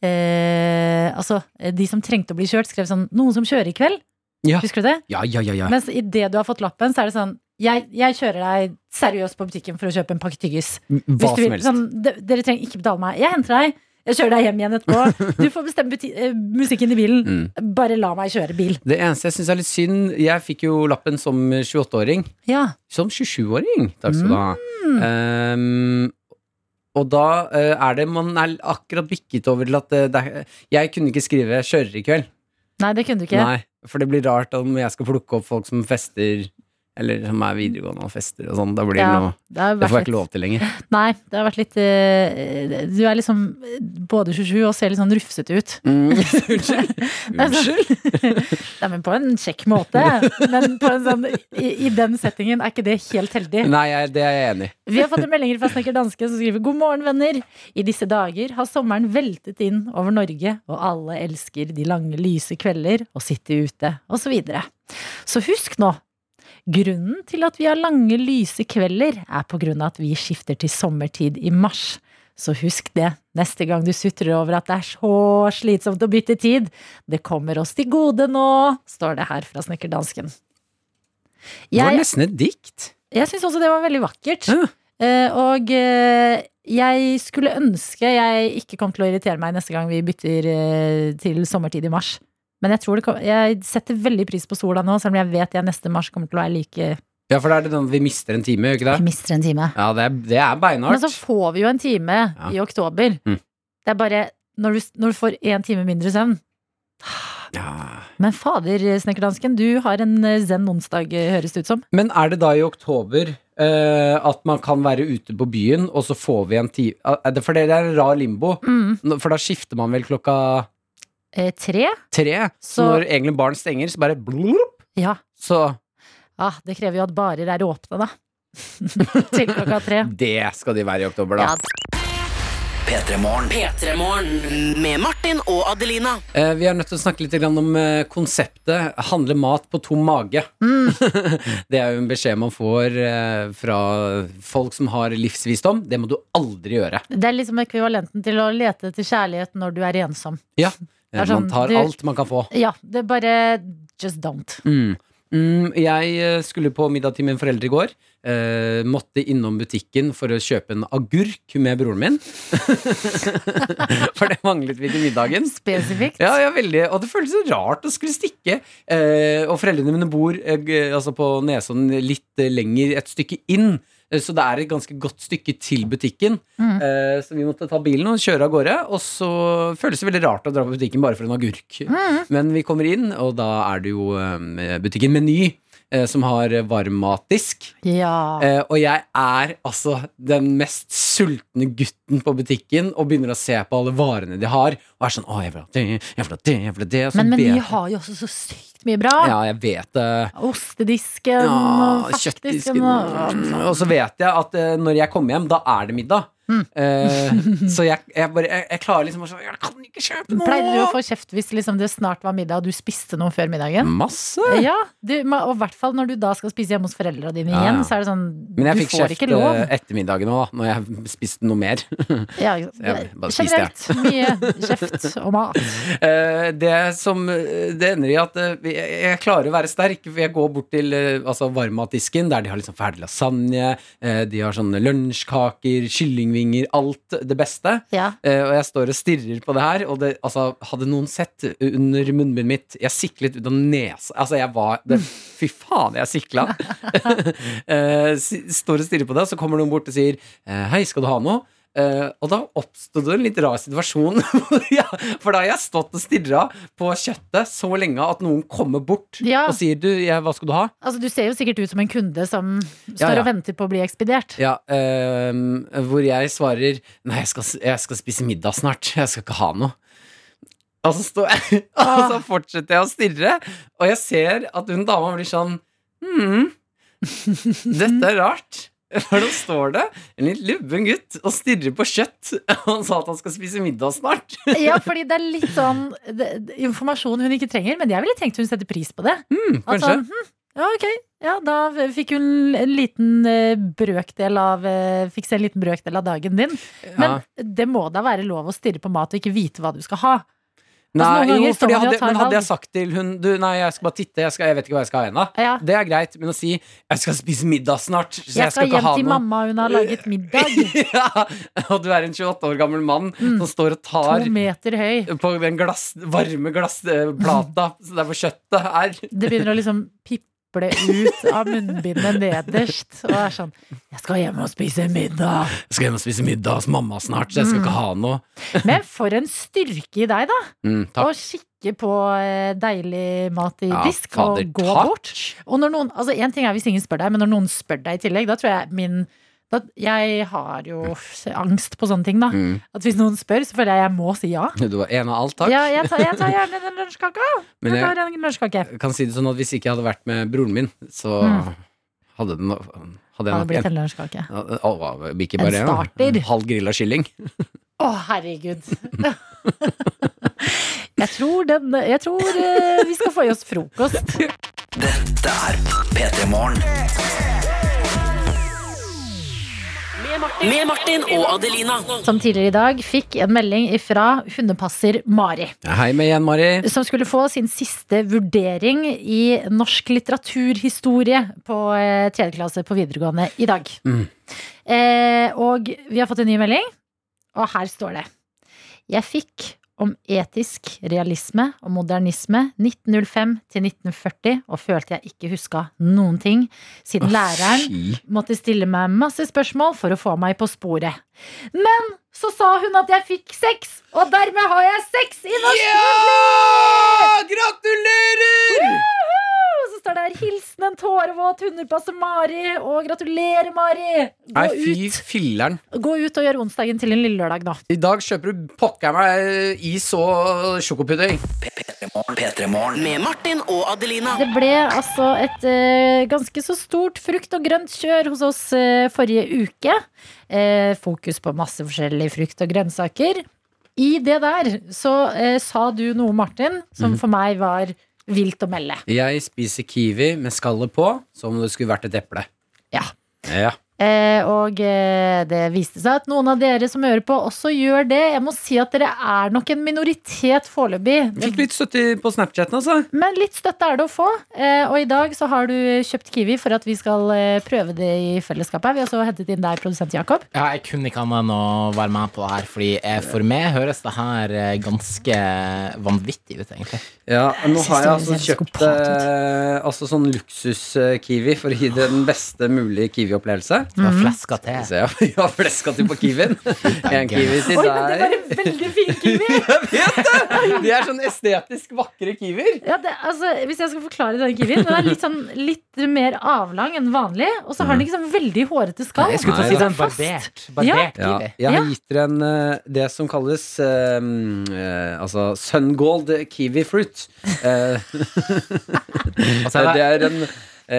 [SPEAKER 2] eh, Altså, de som trengte å bli kjørt, skrev sånn 'Noen som kjører i kveld'?
[SPEAKER 3] Ja.
[SPEAKER 2] Husker du det?
[SPEAKER 3] Ja, ja, ja. ja.
[SPEAKER 2] Mens idet du har fått lappen, så er det sånn jeg, jeg kjører deg seriøst på butikken for å kjøpe en pakke tyggis.
[SPEAKER 3] Hva
[SPEAKER 2] Hvis du
[SPEAKER 3] som helst.
[SPEAKER 2] sånn, de, dere trenger ikke betale meg. Jeg henter deg. Jeg kjører deg hjem igjen etterpå. Du får bestemme eh, musikken i bilen.
[SPEAKER 3] Mm.
[SPEAKER 2] Bare la meg kjøre bil.
[SPEAKER 3] Det eneste jeg syns er litt synd Jeg fikk jo lappen som 28-åring.
[SPEAKER 2] Ja.
[SPEAKER 3] Som 27-åring. Takk skal du ha.
[SPEAKER 2] Mm.
[SPEAKER 3] Um, og da uh, er det Man er akkurat bikket over til at det, det er, Jeg kunne ikke skrive 'kjører i kveld'.
[SPEAKER 2] Nei, det kunne du ikke.
[SPEAKER 3] Nei, For det blir rart om jeg skal plukke opp folk som fester, eller som er videregående og fester og sånn. Da blir det
[SPEAKER 2] Ja,
[SPEAKER 3] noe
[SPEAKER 2] det har
[SPEAKER 3] Det får jeg ikke lov til lenger.
[SPEAKER 2] Nei, det har vært litt uh, Du er liksom både 27 og ser litt sånn rufsete ut.
[SPEAKER 3] Mm, Unnskyld.
[SPEAKER 2] Unnskyld. Nei, men på en kjekk måte. Men på en sånn, i, i den settingen er ikke det helt heldig.
[SPEAKER 3] Nei, jeg, det er jeg enig i.
[SPEAKER 2] Vi har fått en melding fra Snekker Danske som skriver God morgen, venner. I disse dager har sommeren veltet inn over Norge, og alle elsker de lange, lyse kvelder og sitte ute, osv. Så, videre. så husk nå. Grunnen til at vi har lange, lyse kvelder, er på grunn av at vi skifter til sommertid i mars. Så husk det neste gang du sutrer over at det er så slitsomt å bytte tid. Det kommer oss til gode nå, står det her fra snekkerdansken.
[SPEAKER 3] Det var nesten et dikt.
[SPEAKER 2] jeg syns også det var veldig vakkert. Eh, og eh, jeg skulle ønske jeg ikke kom til å irritere meg neste gang vi bytter eh, til sommertid i mars. Men jeg tror det kom, jeg setter veldig pris på sola nå, selv om jeg vet jeg neste mars kommer til å være like
[SPEAKER 3] Ja, for da er det den vi mister en time, gjør ikke
[SPEAKER 2] Vi mister en time.
[SPEAKER 3] Ja, det er, det er beinhardt.
[SPEAKER 2] Men så får vi jo en time
[SPEAKER 3] Ja.
[SPEAKER 2] i oktober.
[SPEAKER 3] Mm.
[SPEAKER 2] Det er bare når du, når du får én time mindre søvn.
[SPEAKER 3] Ja.
[SPEAKER 2] Men fader, Snekkerdansken, du har en eh, zen onsdag, eh, høres det ut som.
[SPEAKER 3] Men er det da i oktober uh, at man kan være ute på byen, og så får vi en time For det er en rar limbo.
[SPEAKER 2] Mm.
[SPEAKER 3] For da skifter man vel klokka
[SPEAKER 2] Eh, tre?
[SPEAKER 3] tre. Så,
[SPEAKER 2] Så-
[SPEAKER 3] når egentlig barn stenger, så bare blup,
[SPEAKER 2] Ja.
[SPEAKER 3] Så
[SPEAKER 2] Ah, det krever jo at barer er åpne, da. Til klokka tre.
[SPEAKER 3] det skal de være i oktober, da.
[SPEAKER 2] Ja,
[SPEAKER 4] P3 Morgen.
[SPEAKER 5] P3 Morgen med Martin og Adelina.
[SPEAKER 3] Eh, vi er nødt til å snakke litt grann om eh, konseptet 'handle mat på tom mage'. det er jo en beskjed man får eh, fra folk som har livsvisdom. Det må du aldri gjøre.
[SPEAKER 2] Det er liksom ekvivalenten til å lete etter kjærlighet når du er ensom.
[SPEAKER 3] Ja,
[SPEAKER 2] Det er
[SPEAKER 3] Man
[SPEAKER 2] sånn,
[SPEAKER 3] tar
[SPEAKER 2] du-
[SPEAKER 3] alt man kan få.
[SPEAKER 2] Ja, det er bare just don't.
[SPEAKER 3] Mm. Mm, jeg eh, skulle på middag til mine foreldre i går. Eh, måtte innom butikken for å kjøpe en agurk med broren min. for det manglet vi til middagen.
[SPEAKER 2] Spesifikt.
[SPEAKER 3] Ja, ja, veldig. Og det føltes så rart å skulle stikke. Eh, og foreldrene mine bor eh, altså på Nesodden litt eh, lenger, et stykke inn. Eh, Så det er et ganske godt stykke til butikken.
[SPEAKER 2] Mm.
[SPEAKER 3] Eh, så vi måtte ta bilen og kjøre av gårde. Og så føles det veldig rart å dra på butikken bare for en agurk.
[SPEAKER 2] Mm.
[SPEAKER 3] Men vi kommer inn, og da er det jo eh, butikken Meny. Eh, Som har varmmatdisk.
[SPEAKER 2] Ja.
[SPEAKER 3] Eh, og jeg er altså den mest sultne gutten på butikken og begynner å se på alle varene de har, og er sånn Å, jeg vil ha det, jeg vil ha det, jeg vil ha det.
[SPEAKER 2] men,
[SPEAKER 3] Men de
[SPEAKER 2] har jo også så sykt mye bra.
[SPEAKER 3] Ja, jeg vet det.
[SPEAKER 2] Ostedisken
[SPEAKER 3] Ja,
[SPEAKER 2] og
[SPEAKER 3] kjøttdisken.
[SPEAKER 2] og
[SPEAKER 3] Og så vet jeg at eh, når jeg kommer hjem, da er det middag.
[SPEAKER 2] Mm.
[SPEAKER 3] Eh, så jeg, jeg, bare, jeg, jeg klarer liksom å Jeg kan ikke kjøpe noe!
[SPEAKER 2] Pleide du å få kjeft hvis liksom det snart var middag og du spiste noe før middagen?
[SPEAKER 3] Masse!
[SPEAKER 2] Ja, du, og i hvert fall når du da skal spise hjemme hos foreldrene dine
[SPEAKER 3] Ja,
[SPEAKER 2] igjen,
[SPEAKER 3] ja.
[SPEAKER 2] så er det sånn
[SPEAKER 3] Men jeg fikk kjeft eh, etter middagen òg, når jeg spiste noe mer.
[SPEAKER 2] Ja, generelt mye kjeft og mat.
[SPEAKER 3] Eh, det som Det ender i at jeg, klarer å være sterk. For jeg går bort til altså varmmatdisken, der de har liksom ferdig lasagne, de har sånne lunsjkaker, kyllingvinger, alt det beste.
[SPEAKER 2] Ja.
[SPEAKER 3] Eh, og jeg står og stirrer på det her, og det, altså, hadde noen sett under munnbindet mitt Jeg siklet ut av nesa Altså, jeg var det, Fy faen, jeg sikla! eh, står og stirrer på det, så kommer noen bort og sier eh, Hei, skal du ha noe? Eh, og da oppstod det en litt rar situasjon. for da har jeg stått og stirra på kjøttet så lenge at noen kommer bort
[SPEAKER 2] Ja.
[SPEAKER 3] og sier du, ja, hva skal du ha?
[SPEAKER 2] Altså, du ser jo sikkert ut som en kunde som står
[SPEAKER 3] Ja, ja.
[SPEAKER 2] og venter på å bli ekspedert.
[SPEAKER 3] Ja, uh, hvor jeg svarer Nei, jeg skal, jeg skal spise middag snart. Jeg skal ikke ha noe. Og så, stå, og så fortsetter jeg å stirre, og jeg ser at hun dama blir sånn Hm, dette er rart. Nå står det en litt lubben gutt og stirrer på kjøtt. Han sa at han skal spise middag snart.
[SPEAKER 2] Ja, fordi det er litt sånn det, informasjon hun ikke trenger, men jeg ville tenkt hun setter pris på det.
[SPEAKER 3] Mm, kanskje.
[SPEAKER 2] sånn, hm, ja, ok. Ja, da fikk hun en liten eh, brøkdel av eh, Fikk se en liten brøkdel av dagen din. Men det må da være lov å stirre på mat og ikke vite hva du skal ha.
[SPEAKER 3] Nei,
[SPEAKER 2] Altså,
[SPEAKER 3] jo, fordi hadde, men hadde jeg sagt til hun Du, nei, jeg skal bare titte, jeg, skal, jeg vet ikke hva jeg skal ha ennå.
[SPEAKER 2] Ja.
[SPEAKER 3] Det er greit, men å si 'jeg skal spise middag snart', så jeg,
[SPEAKER 2] Jeg skal hjem til
[SPEAKER 3] noe
[SPEAKER 2] mamma, hun har laget middag.
[SPEAKER 3] ja, og du er en 28 år gammel mann som står og tar
[SPEAKER 2] To meter høy.
[SPEAKER 3] på den glass, varme glassplata der hvor kjøttet er.
[SPEAKER 2] Det begynner å liksom piple ut av munnbindet nederst. Og er sånn 'Jeg skal hjem og spise middag'.
[SPEAKER 3] Jeg skal hjem og spise middag hos mamma snart, så jeg skal
[SPEAKER 2] Mm.
[SPEAKER 3] ikke ha noe.
[SPEAKER 2] Men for en styrke i deg, da.
[SPEAKER 3] Mm,
[SPEAKER 2] Å kikke på eh, deilig mat i
[SPEAKER 3] Ja,
[SPEAKER 2] disk
[SPEAKER 3] fader,
[SPEAKER 2] og gå
[SPEAKER 3] takk.
[SPEAKER 2] bort. Og når noen, altså En ting er hvis ingen spør deg, men når noen spør deg i tillegg, da tror jeg min da, Jeg har jo angst på sånne ting, da.
[SPEAKER 3] Mm.
[SPEAKER 2] At hvis noen spør, så føler jeg jeg må si ja.
[SPEAKER 3] Du var en av alt, takk.
[SPEAKER 2] Ja, jeg tar, jeg tar gjerne den lunsjkaka.
[SPEAKER 3] Men
[SPEAKER 2] Jeg
[SPEAKER 3] jeg-
[SPEAKER 2] tar en lunsjkake.
[SPEAKER 3] Kan si det sånn at hvis ikke jeg hadde vært med broren min, så
[SPEAKER 2] Mm.
[SPEAKER 3] hadde den hadde
[SPEAKER 2] Hadde blitt
[SPEAKER 3] en,
[SPEAKER 2] en lunsjkake.
[SPEAKER 3] Å, ikke
[SPEAKER 2] En
[SPEAKER 3] bare en
[SPEAKER 2] starter.
[SPEAKER 3] halv grilla kylling.
[SPEAKER 2] Å, herregud. jeg tror den Jeg tror eh, vi skal få i oss frokost.
[SPEAKER 4] Dette er P3 Morgen.
[SPEAKER 5] Med Martin og Adelina.
[SPEAKER 2] Som tidligere i dag fikk en melding fra hundepasser Mari.
[SPEAKER 3] Hei med igjen, Mari.
[SPEAKER 2] Som skulle få sin siste vurdering i norsk litteraturhistorie på eh, tredje klasse på videregående i dag.
[SPEAKER 3] Mm.
[SPEAKER 2] Eh, og vi har fått en ny melding, og her står det. Jeg fikk om etisk realisme og modernisme 1905 til 1940, og følte jeg ikke huska noen ting, siden læreren måtte stille meg masse spørsmål for å få meg på sporet. Men så sa hun at jeg fikk sex, og dermed har jeg sex i norsk
[SPEAKER 3] Ja! Gratulerer!
[SPEAKER 2] Så står det her 'Hilsen en tårevåt hundepasse Mari', og gratulerer, Mari! Gå
[SPEAKER 3] Nei, fy
[SPEAKER 2] ut,
[SPEAKER 3] filleren.
[SPEAKER 2] gå ut og gjør onsdagen til en lille lørdag nå.
[SPEAKER 3] I dag kjøper du pokker meg is og sjokopudding.
[SPEAKER 5] Med Martin og Adelina.
[SPEAKER 2] Det ble altså et eh, ganske så stort frukt- og grønt kjør hos oss eh, forrige uke. Eh, fokus på masse forskjellige frukt og grønnsaker. I det der så eh, sa du noe, Martin, som
[SPEAKER 3] Mhm.
[SPEAKER 2] for meg var vilt å melde.
[SPEAKER 3] Jeg spiser kiwi med skallet på som om det skulle vært et eple.
[SPEAKER 2] Ja.
[SPEAKER 3] Ja.
[SPEAKER 2] Eh, og eh, det viste seg at noen av dere som hører på, også gjør det. Jeg må si at dere er nok en minoritet foreløpig.
[SPEAKER 3] Fikk litt støtte på Snapchaten, altså.
[SPEAKER 2] Men litt støtte er det å få. Eh, og i dag så har du kjøpt Kiwi for at vi skal eh, prøve det i fellesskapet. Vi har også hentet inn deg, produsent Jakob.
[SPEAKER 6] Ja, jeg kunne ikke annet enn å være med på det her, Fordi eh, for meg høres det her eh, ganske vanvittig ut, egentlig.
[SPEAKER 3] Ja, nå har jeg altså kjøpt eh, altså sånn luksus-kiwi for å gi det den beste mulige kiwi-opplevelse.
[SPEAKER 6] Det har fleska til.
[SPEAKER 3] Så jeg har- fleska til på kiwien. En kiwi til
[SPEAKER 2] Oi, men det var en veldig fin Kiwi!
[SPEAKER 3] Jeg vet det! De er sånn estetisk vakre kiwier.
[SPEAKER 2] Ja, det, altså, hvis jeg skal forklare denne kiwien Den er litt, sånn, litt mer avlang enn vanlig. Og så har den ikke sånn veldig hårete skall.
[SPEAKER 6] Jeg skulle til å si den
[SPEAKER 2] Fast.
[SPEAKER 6] barbert. Barbert
[SPEAKER 3] Ja,
[SPEAKER 6] kiwi.
[SPEAKER 3] jeg har gitt dere en eh, det som kalles eh, eh, altså Sungold kiwi fruit.
[SPEAKER 6] Uh, altså,
[SPEAKER 3] det er en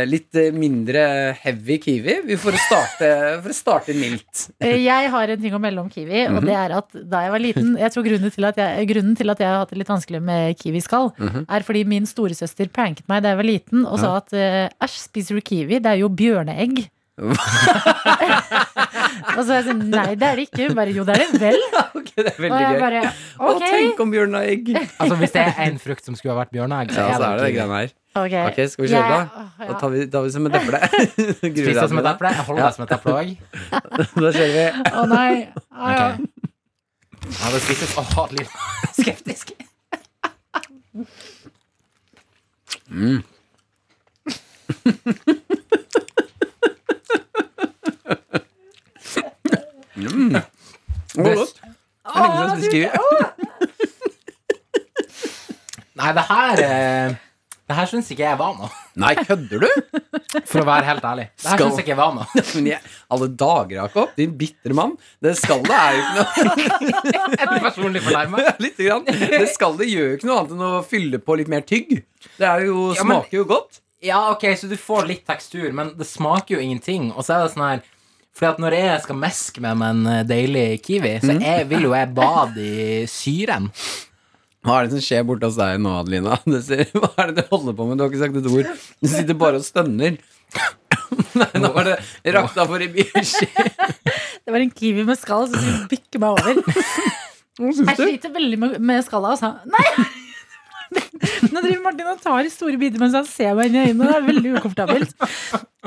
[SPEAKER 3] litt eh, mindre heavy kiwi. Vi får starte, for å starte mildt.
[SPEAKER 2] Eh, Jeg har en ting å melde om kiwi, og det er at da jeg var liten Jeg tror grunnen til at jeg, til at jeg har hatt det litt vanskelig med kiwiskall, er fordi min storesøster pranket meg da jeg var liten og sa at eh, æsj, spiser du kiwi? Det er jo bjørneegg. og så er jeg sånn Nei, det er det ikke. Bare jo, det er det vel.
[SPEAKER 3] Ok, det er veldig gøy.
[SPEAKER 2] bare
[SPEAKER 3] Å,
[SPEAKER 2] ok.
[SPEAKER 3] tenk om bjørneegg.
[SPEAKER 6] altså, hvis det er en frukt som skulle ha vært bjørneegg, så
[SPEAKER 3] Ja, så er det det greiene her.
[SPEAKER 2] Ok,
[SPEAKER 3] Ok, skal vi kjøre, da? Da tar vi, tar vi som et eple.
[SPEAKER 6] Spis det som et eple. Jeg holder meg som et eple òg.
[SPEAKER 3] Da kjører vi.
[SPEAKER 2] Å nei. Ah, ja.
[SPEAKER 6] Ja, det spises Åh, litt skeptisk.
[SPEAKER 3] Det var godt. Det er lenge siden jeg spiste kiwi.
[SPEAKER 6] Nei, det her eh, Det her syns ikke jeg var noe,
[SPEAKER 3] Nei, kødder du?
[SPEAKER 6] for å være helt ærlig. Det her
[SPEAKER 3] Skal-
[SPEAKER 6] syns ikke jeg var noe.
[SPEAKER 3] Men jeg, alle dager, Jakob. Din bitre mann. Det skallet er jo ikke noe
[SPEAKER 6] Er du personlig fornærma?
[SPEAKER 3] Litt grann. Det skal det gjør jo ikke noe annet enn å fylle på litt mer tygg. Det er jo,
[SPEAKER 6] Ja, men-
[SPEAKER 3] smaker jo godt.
[SPEAKER 6] Ja, ok, så du får litt tekstur, men det smaker jo ingenting. Og så er det sånn her Fordi at når jeg skal meske med meg en eh, deilig kiwi, så jeg, vil jo jeg bade i syren.
[SPEAKER 3] Hva er det som skjer borte hos deg nå, Adelina? Hva er det du holder på med? Du har ikke sagt et ord. Du sitter bare og stønner. Nei, nå var det rakta for i bikkje.
[SPEAKER 2] Det var en kiwi med skall som skulle bikke meg over. Jeg sliter veldig med, med skallet, altså. Nei! Nå driver Martin og tar i store biter mens han ser meg inn i øynene. Det er veldig ukomfortabelt.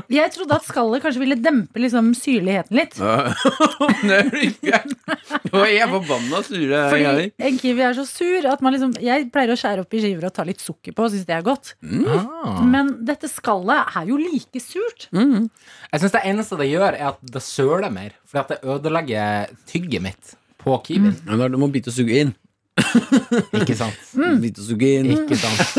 [SPEAKER 2] Jeg trodde at skallet kanskje ville dempe liksom syrligheten litt.
[SPEAKER 3] Er Nå er jeg forbanna sure.
[SPEAKER 2] Fordi
[SPEAKER 3] Gary.
[SPEAKER 2] en kiwi er så sur at man liksom Jeg pleier å skjære opp i skiver og ta litt sukker på og syns det er godt.
[SPEAKER 6] Ah.
[SPEAKER 2] Men dette skallet er jo like surt.
[SPEAKER 6] Jeg syns det eneste det gjør, er at det søler mer. Fordi at det ødelegger tygget mitt på kiwien.
[SPEAKER 3] Ja, da- Du må bite og suge inn.
[SPEAKER 6] Ikke sant?
[SPEAKER 3] Mm. Vitosugin.
[SPEAKER 6] Ikke sant?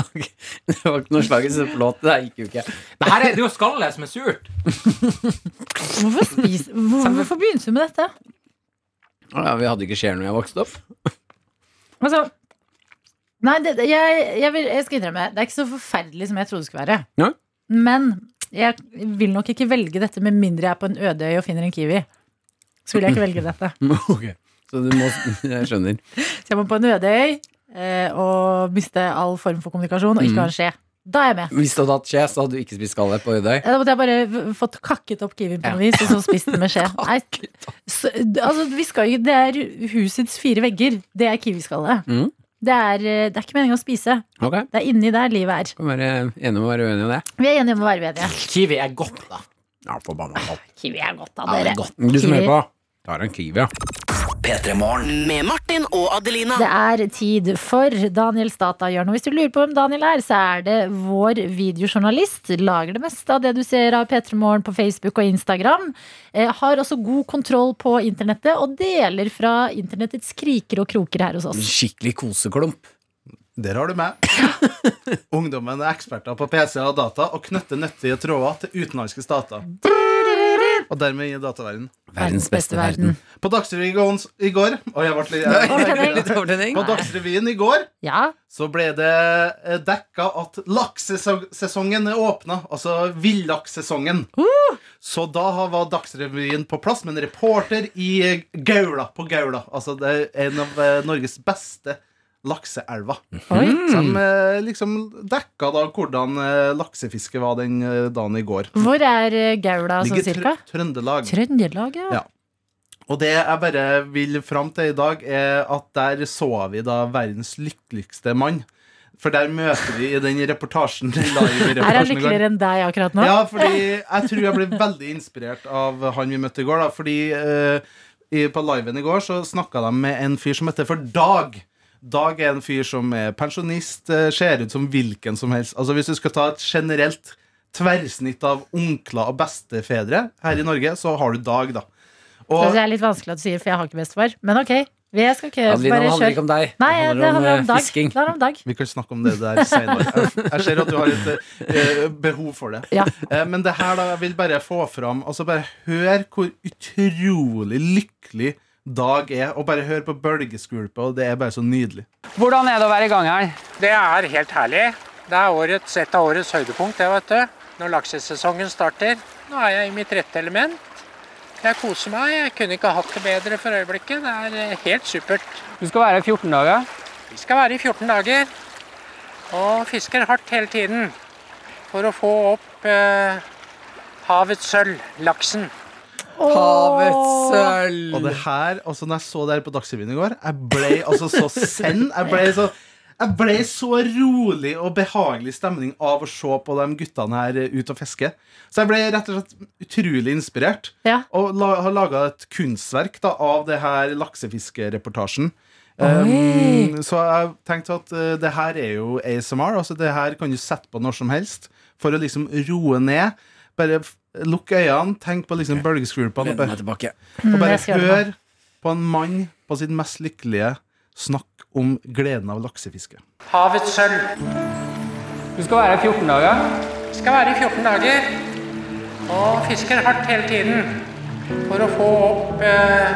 [SPEAKER 3] Okay. Det var ikke noe slagets låt. Det gikk jo ikke.
[SPEAKER 6] Det her er det jo skallet som er surt.
[SPEAKER 2] Hvorfor, spis, hvor, hvorfor begynte du med dette?
[SPEAKER 3] Ja, vi hadde ikke skjer når jeg vokste opp.
[SPEAKER 2] Altså Nei, det- jeg, jeg, vil, jeg skal innrømme Det er ikke så forferdelig som jeg trodde det skulle være.
[SPEAKER 3] Ja.
[SPEAKER 2] Men jeg vil nok ikke velge dette med mindre jeg er på en øde øy og finner en kiwi. Så ville jeg ikke velge dette.
[SPEAKER 3] Ok. Så du må Jeg skjønner.
[SPEAKER 2] Så jeg må på en øde øy eh, og miste all form for kommunikasjon og ikke ha en skje. Da er jeg med.
[SPEAKER 3] Hvis du hadde hatt skje, så hadde du ikke spist skallet på Ødøy.
[SPEAKER 2] Da måtte jeg bare v- fått kakket opp kiwien på noe vis, og så spist den med skje. Nei, så, altså, vi skal jo, det er husets fire vegger. Det er kiwiskallet.
[SPEAKER 3] Mm.
[SPEAKER 2] Det, er, eh, det er ikke meningen å spise.
[SPEAKER 3] Ok.
[SPEAKER 2] Det er inni der livet er.
[SPEAKER 3] Kan være enige om å være uenige om det.
[SPEAKER 2] Vi er enige om å være uenige.
[SPEAKER 6] Kiwi er godt, da.
[SPEAKER 3] Ja, forbanna godt.
[SPEAKER 2] Kiwi er godt
[SPEAKER 6] Ja, det
[SPEAKER 2] dere.
[SPEAKER 6] er godt.
[SPEAKER 3] Du som hører på, tar han kiwi, ja.
[SPEAKER 5] Med Martin og Adelina.
[SPEAKER 2] Det er tid for Daniels datahjørne. Hvis du lurer på hvem Daniel er, så er det vår videojournalist. Lager det meste av det du ser av P3 Morgen på Facebook og Instagram. Eh, har også god kontroll på internettet og deler fra internettets kriker og kroker her hos oss.
[SPEAKER 3] Skikkelig koseklump.
[SPEAKER 12] Der har du meg. Ungdommen er eksperter på PC og data og knytter nyttige tråder til utenlandske stater. Og dermed i dataverden.
[SPEAKER 3] Verdens beste verden.
[SPEAKER 12] På Dagsrevyen i går- Og jeg ble litt,
[SPEAKER 2] Overtenning.
[SPEAKER 12] På Dagsrevyen i går
[SPEAKER 2] Ja,
[SPEAKER 12] så ble det eh, dekka at laksesesongen er åpna. Altså villakssesongen. Så da var Dagsrevyen på plass med en reporter i Gaula. På Gaula. Altså det er en av eh, Norges beste lakseelva. Som de eh, liksom dekka da hvordan laksefisket laksefiske var den eh, dagen i går.
[SPEAKER 2] Hvor er eh, Gaula sånn cirka?
[SPEAKER 12] Trø- Trøndelag.
[SPEAKER 2] Trøndelag, ja.
[SPEAKER 12] Ja. Og det jeg bare vil fram til i dag, er at der så vi da verdens lykkeligste mann. For der møter vi i den reportasjen den
[SPEAKER 2] Er han lykkeligere enn deg akkurat nå?
[SPEAKER 12] Ja, fordi jeg tror jeg ble veldig inspirert av han vi møtte i går. Da, fordi uh, i, på liven i går så snakka de med en fyr som heter for Dag. Dag er en fyr som er pensjonist, eh, ser ut som hvilken som helst. Altså Hvis du skal ta et generelt tverrsnitt av onkler og bestefedre her i Norge, så har du Dag, da. Og,
[SPEAKER 2] Det er litt vanskelig at du sier, for jeg har ikke bestefar. Men ok, vi skal ikke
[SPEAKER 3] ja,
[SPEAKER 2] bare
[SPEAKER 3] det handler ikke om deg.
[SPEAKER 2] Nei,
[SPEAKER 3] Det handler
[SPEAKER 2] det
[SPEAKER 3] om,
[SPEAKER 2] handler om
[SPEAKER 3] eh,
[SPEAKER 2] Dag.
[SPEAKER 3] fisking.
[SPEAKER 2] Det handler om Dag.
[SPEAKER 12] Vi kan snakke om det der senere. Jeg, jeg ser at du har et eh, behov for det.
[SPEAKER 2] Ja.
[SPEAKER 12] Eh, men det her da, jeg vil bare få fram Altså bare hør hvor utrolig lykkelig Dag er. Og bare hør på bølgeskvulpet, og det er bare så nydelig.
[SPEAKER 13] Hvordan er det å være i gang her?
[SPEAKER 14] Det er helt herlig. Det er årets, et av årets høydepunkt, det, vet du. Når laksesesongen starter. Nå er jeg i mitt rette element. Jeg koser meg. Jeg kunne ikke hatt det bedre for øyeblikket. Det er eh, helt supert.
[SPEAKER 13] Du skal være i 14 dager.
[SPEAKER 14] Vi skal være i 14 dager og fisker hardt hele tiden for å få opp eh, havets sølv, laksen.
[SPEAKER 3] Havets sølv.
[SPEAKER 12] Og det her, altså når jeg så det her på Dagsrevyen i går, jeg ble altså så send. Jeg ble så jeg ble så rolig og behagelig stemning av å se på de guttene her eh, ut og fiske. Så jeg ble rett og slett utrolig inspirert.
[SPEAKER 2] Ja.
[SPEAKER 12] Og la, har laga et kunstverk da, av det her laksefiskereportasjen. Um, så jeg tenkte at uh, det her er jo ASMR. Altså det her kan du sette på når som helst for å liksom roe ned. Bare lukk øynene, tenk på liksom bølgeskvulpene. og bare-
[SPEAKER 3] meg tilbake.
[SPEAKER 2] Mm,
[SPEAKER 12] og bare hør på en mann på sitt mest lykkelige snakke om gleden av laksefiske.
[SPEAKER 14] Havets sølv.
[SPEAKER 13] Du skal være i 14 dager.
[SPEAKER 14] Skal være i 14 dager og fisker hardt hele tiden for å få opp eh,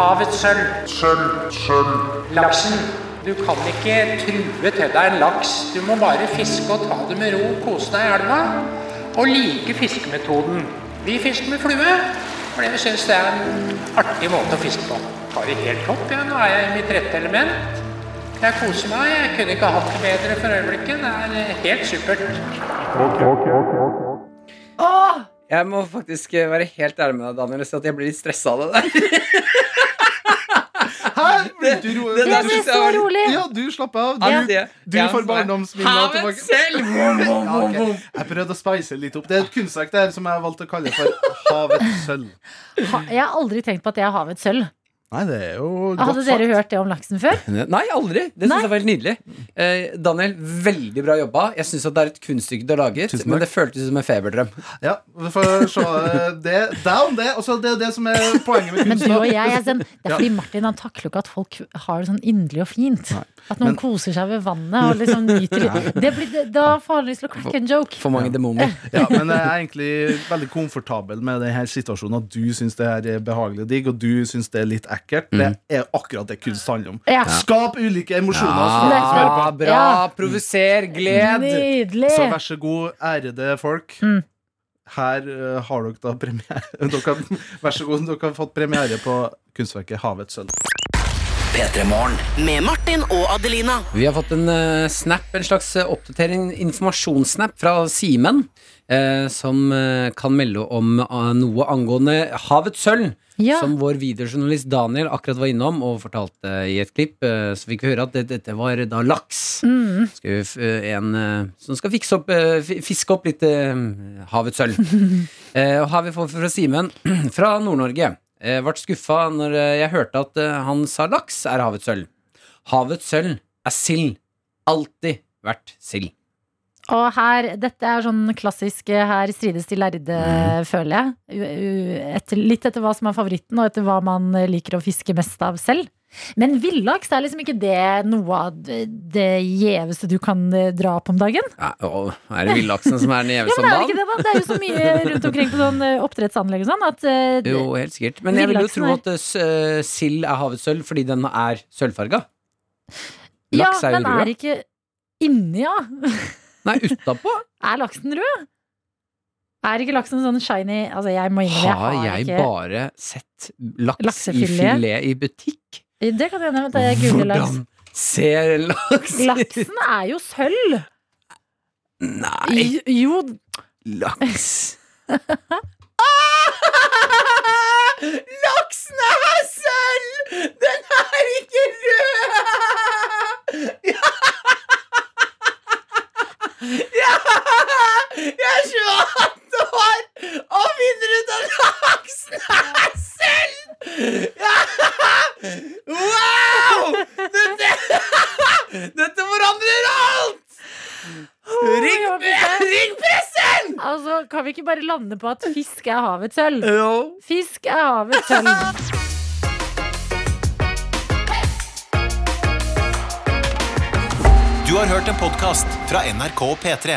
[SPEAKER 14] havets sølv. Sølv, sølv. Laksen. Du kan ikke true til deg en laks. Du må bare fiske og ta det med ro, kose deg i elva. Og like fiskemetoden. Vi fisker med flue, fordi vi syns det er en artig måte å fiske på. Har det helt topp, ja. Nå er jeg i mitt rette element. Jeg koser meg. Jeg kunne ikke hatt det bedre for øyeblikket. Det er eh, helt supert.
[SPEAKER 3] Jeg må faktisk eh, være helt ærlig med deg, Daniel, og si at jeg blir litt stressa av det der.
[SPEAKER 12] Hæ? Blir du ro
[SPEAKER 3] Det det,
[SPEAKER 12] du-
[SPEAKER 3] jeg var-
[SPEAKER 2] rolig.
[SPEAKER 12] Ja, du slapp av.
[SPEAKER 3] Ja.
[SPEAKER 12] Du, du
[SPEAKER 3] Ja.
[SPEAKER 12] får barndomsminner tilbake.
[SPEAKER 3] selv!
[SPEAKER 12] Ja,
[SPEAKER 3] okay.
[SPEAKER 12] Jeg prøvde å spice litt opp. Det er et kunstverk der som jeg har valgt å kalle for Havets sølv.
[SPEAKER 2] Ha, jeg har aldri tenkt på at det er havets sølv.
[SPEAKER 12] Nei, det er jo godt Hadde
[SPEAKER 2] dere
[SPEAKER 12] sagt.
[SPEAKER 2] hørt det om laksen før?
[SPEAKER 3] Nei, aldri. Det synes jeg var helt nydelig. Eh, Daniel, veldig bra jobba. Jeg syns det er et kunststykke du har laget, men det føltes som en feberdrøm.
[SPEAKER 12] Ja, vi får se eh, det. Down, det. Også, det er det som er poenget med
[SPEAKER 2] Men du og jeg, jeg sånn, det er fordi Martin han takler ikke at folk har det sånn inderlig og fint. At noen
[SPEAKER 12] Men-
[SPEAKER 2] koser seg ved vannet og liksom nyter det blir, Da får han lyst til å crack en joke.
[SPEAKER 3] For mange demoner.
[SPEAKER 12] Ja, men jeg er egentlig veldig komfortabel med denne situasjonen. At du syns det her er behagelig og digg, og du syns det er litt ekkelt. Det er akkurat det kunst handler om.
[SPEAKER 2] Ja.
[SPEAKER 12] Skap ulike emosjoner.
[SPEAKER 3] Ja, bra.
[SPEAKER 2] Ja.
[SPEAKER 3] Provoser. Gled.
[SPEAKER 2] Nydelig!
[SPEAKER 12] Så vær så god, ærede folk.
[SPEAKER 2] Mm.
[SPEAKER 12] Her uh, har dere da premiere. Dere, har- vær så god, dere har fått premiere på kunstverket Havets sølv.
[SPEAKER 5] P3morgen. Med Martin og Adelina.
[SPEAKER 3] Vi har fått en eh, snap, en slags eh, oppdatering, informasjonssnap fra Simen, eh, som eh, kan melde om eh, noe angående Havets sølv.
[SPEAKER 2] Ja.
[SPEAKER 3] Som vår videojournalist Daniel akkurat var innom og fortalte i et klipp. eh, så fikk vi høre at det, dette var da laks.
[SPEAKER 2] Mm.
[SPEAKER 3] Skal vi f- eh, en eh, som skal fikse opp, eh, fi- fiske opp litt eh, havets sølv. Eh, og har vi fått fra Simen fra Nord-Norge. Eh, ble skuffa når eh, jeg hørte at eh, han sa laks er havets sølv. Havets sølv er sild. Alltid vært sild.
[SPEAKER 2] Og her, dette er sånn klassisk Her strides de lærde,
[SPEAKER 3] Mm.
[SPEAKER 2] føler jeg. Etter, litt etter hva som er favoritten, og etter hva man liker å fiske mest av selv. Men villaks er liksom ikke det noe av det gjeveste du kan eh, dra på om dagen?
[SPEAKER 3] Ja, er det villaksen som er den
[SPEAKER 2] Ja,
[SPEAKER 3] gjeveste
[SPEAKER 2] men
[SPEAKER 3] om
[SPEAKER 2] er ikke
[SPEAKER 3] dagen?
[SPEAKER 2] det, da? Det er jo så mye rundt omkring på sånn eh, oppdrettsanlegg og sånn at uh,
[SPEAKER 3] Jo, helt sikkert. Men jeg vil jo tro at uh, sild er havets sølv fordi den er sølvfarga.
[SPEAKER 2] Ja,
[SPEAKER 3] Laks er jo
[SPEAKER 2] men er ikke inni, ja?
[SPEAKER 3] Nei, utapå.
[SPEAKER 2] Er laksen rød? Er ikke laksen sånn shiny Altså, jeg må innrømme, jeg
[SPEAKER 3] Har
[SPEAKER 2] har
[SPEAKER 3] jeg
[SPEAKER 2] ikke
[SPEAKER 3] bare sett laks i filet i butikk?
[SPEAKER 2] Det kan hende at jeg googler laks.
[SPEAKER 3] Hvordan Ser laks ut?
[SPEAKER 2] Laksen er jo sølv.
[SPEAKER 3] Nei.
[SPEAKER 2] Jo,
[SPEAKER 3] Laks. Laksen er sølv! Den er ikke rød! Ja! ja! Jeg er 28 år og finner ut at laksen er sølv! Ja! Wow! Dette, dette forandrer alt! Ring, ring pressen!
[SPEAKER 2] Altså, Kan vi ikke bare lande på at fisk er havets sølv? Fisk er havets sølv.
[SPEAKER 1] Du har hørt en podkast fra NRK P3.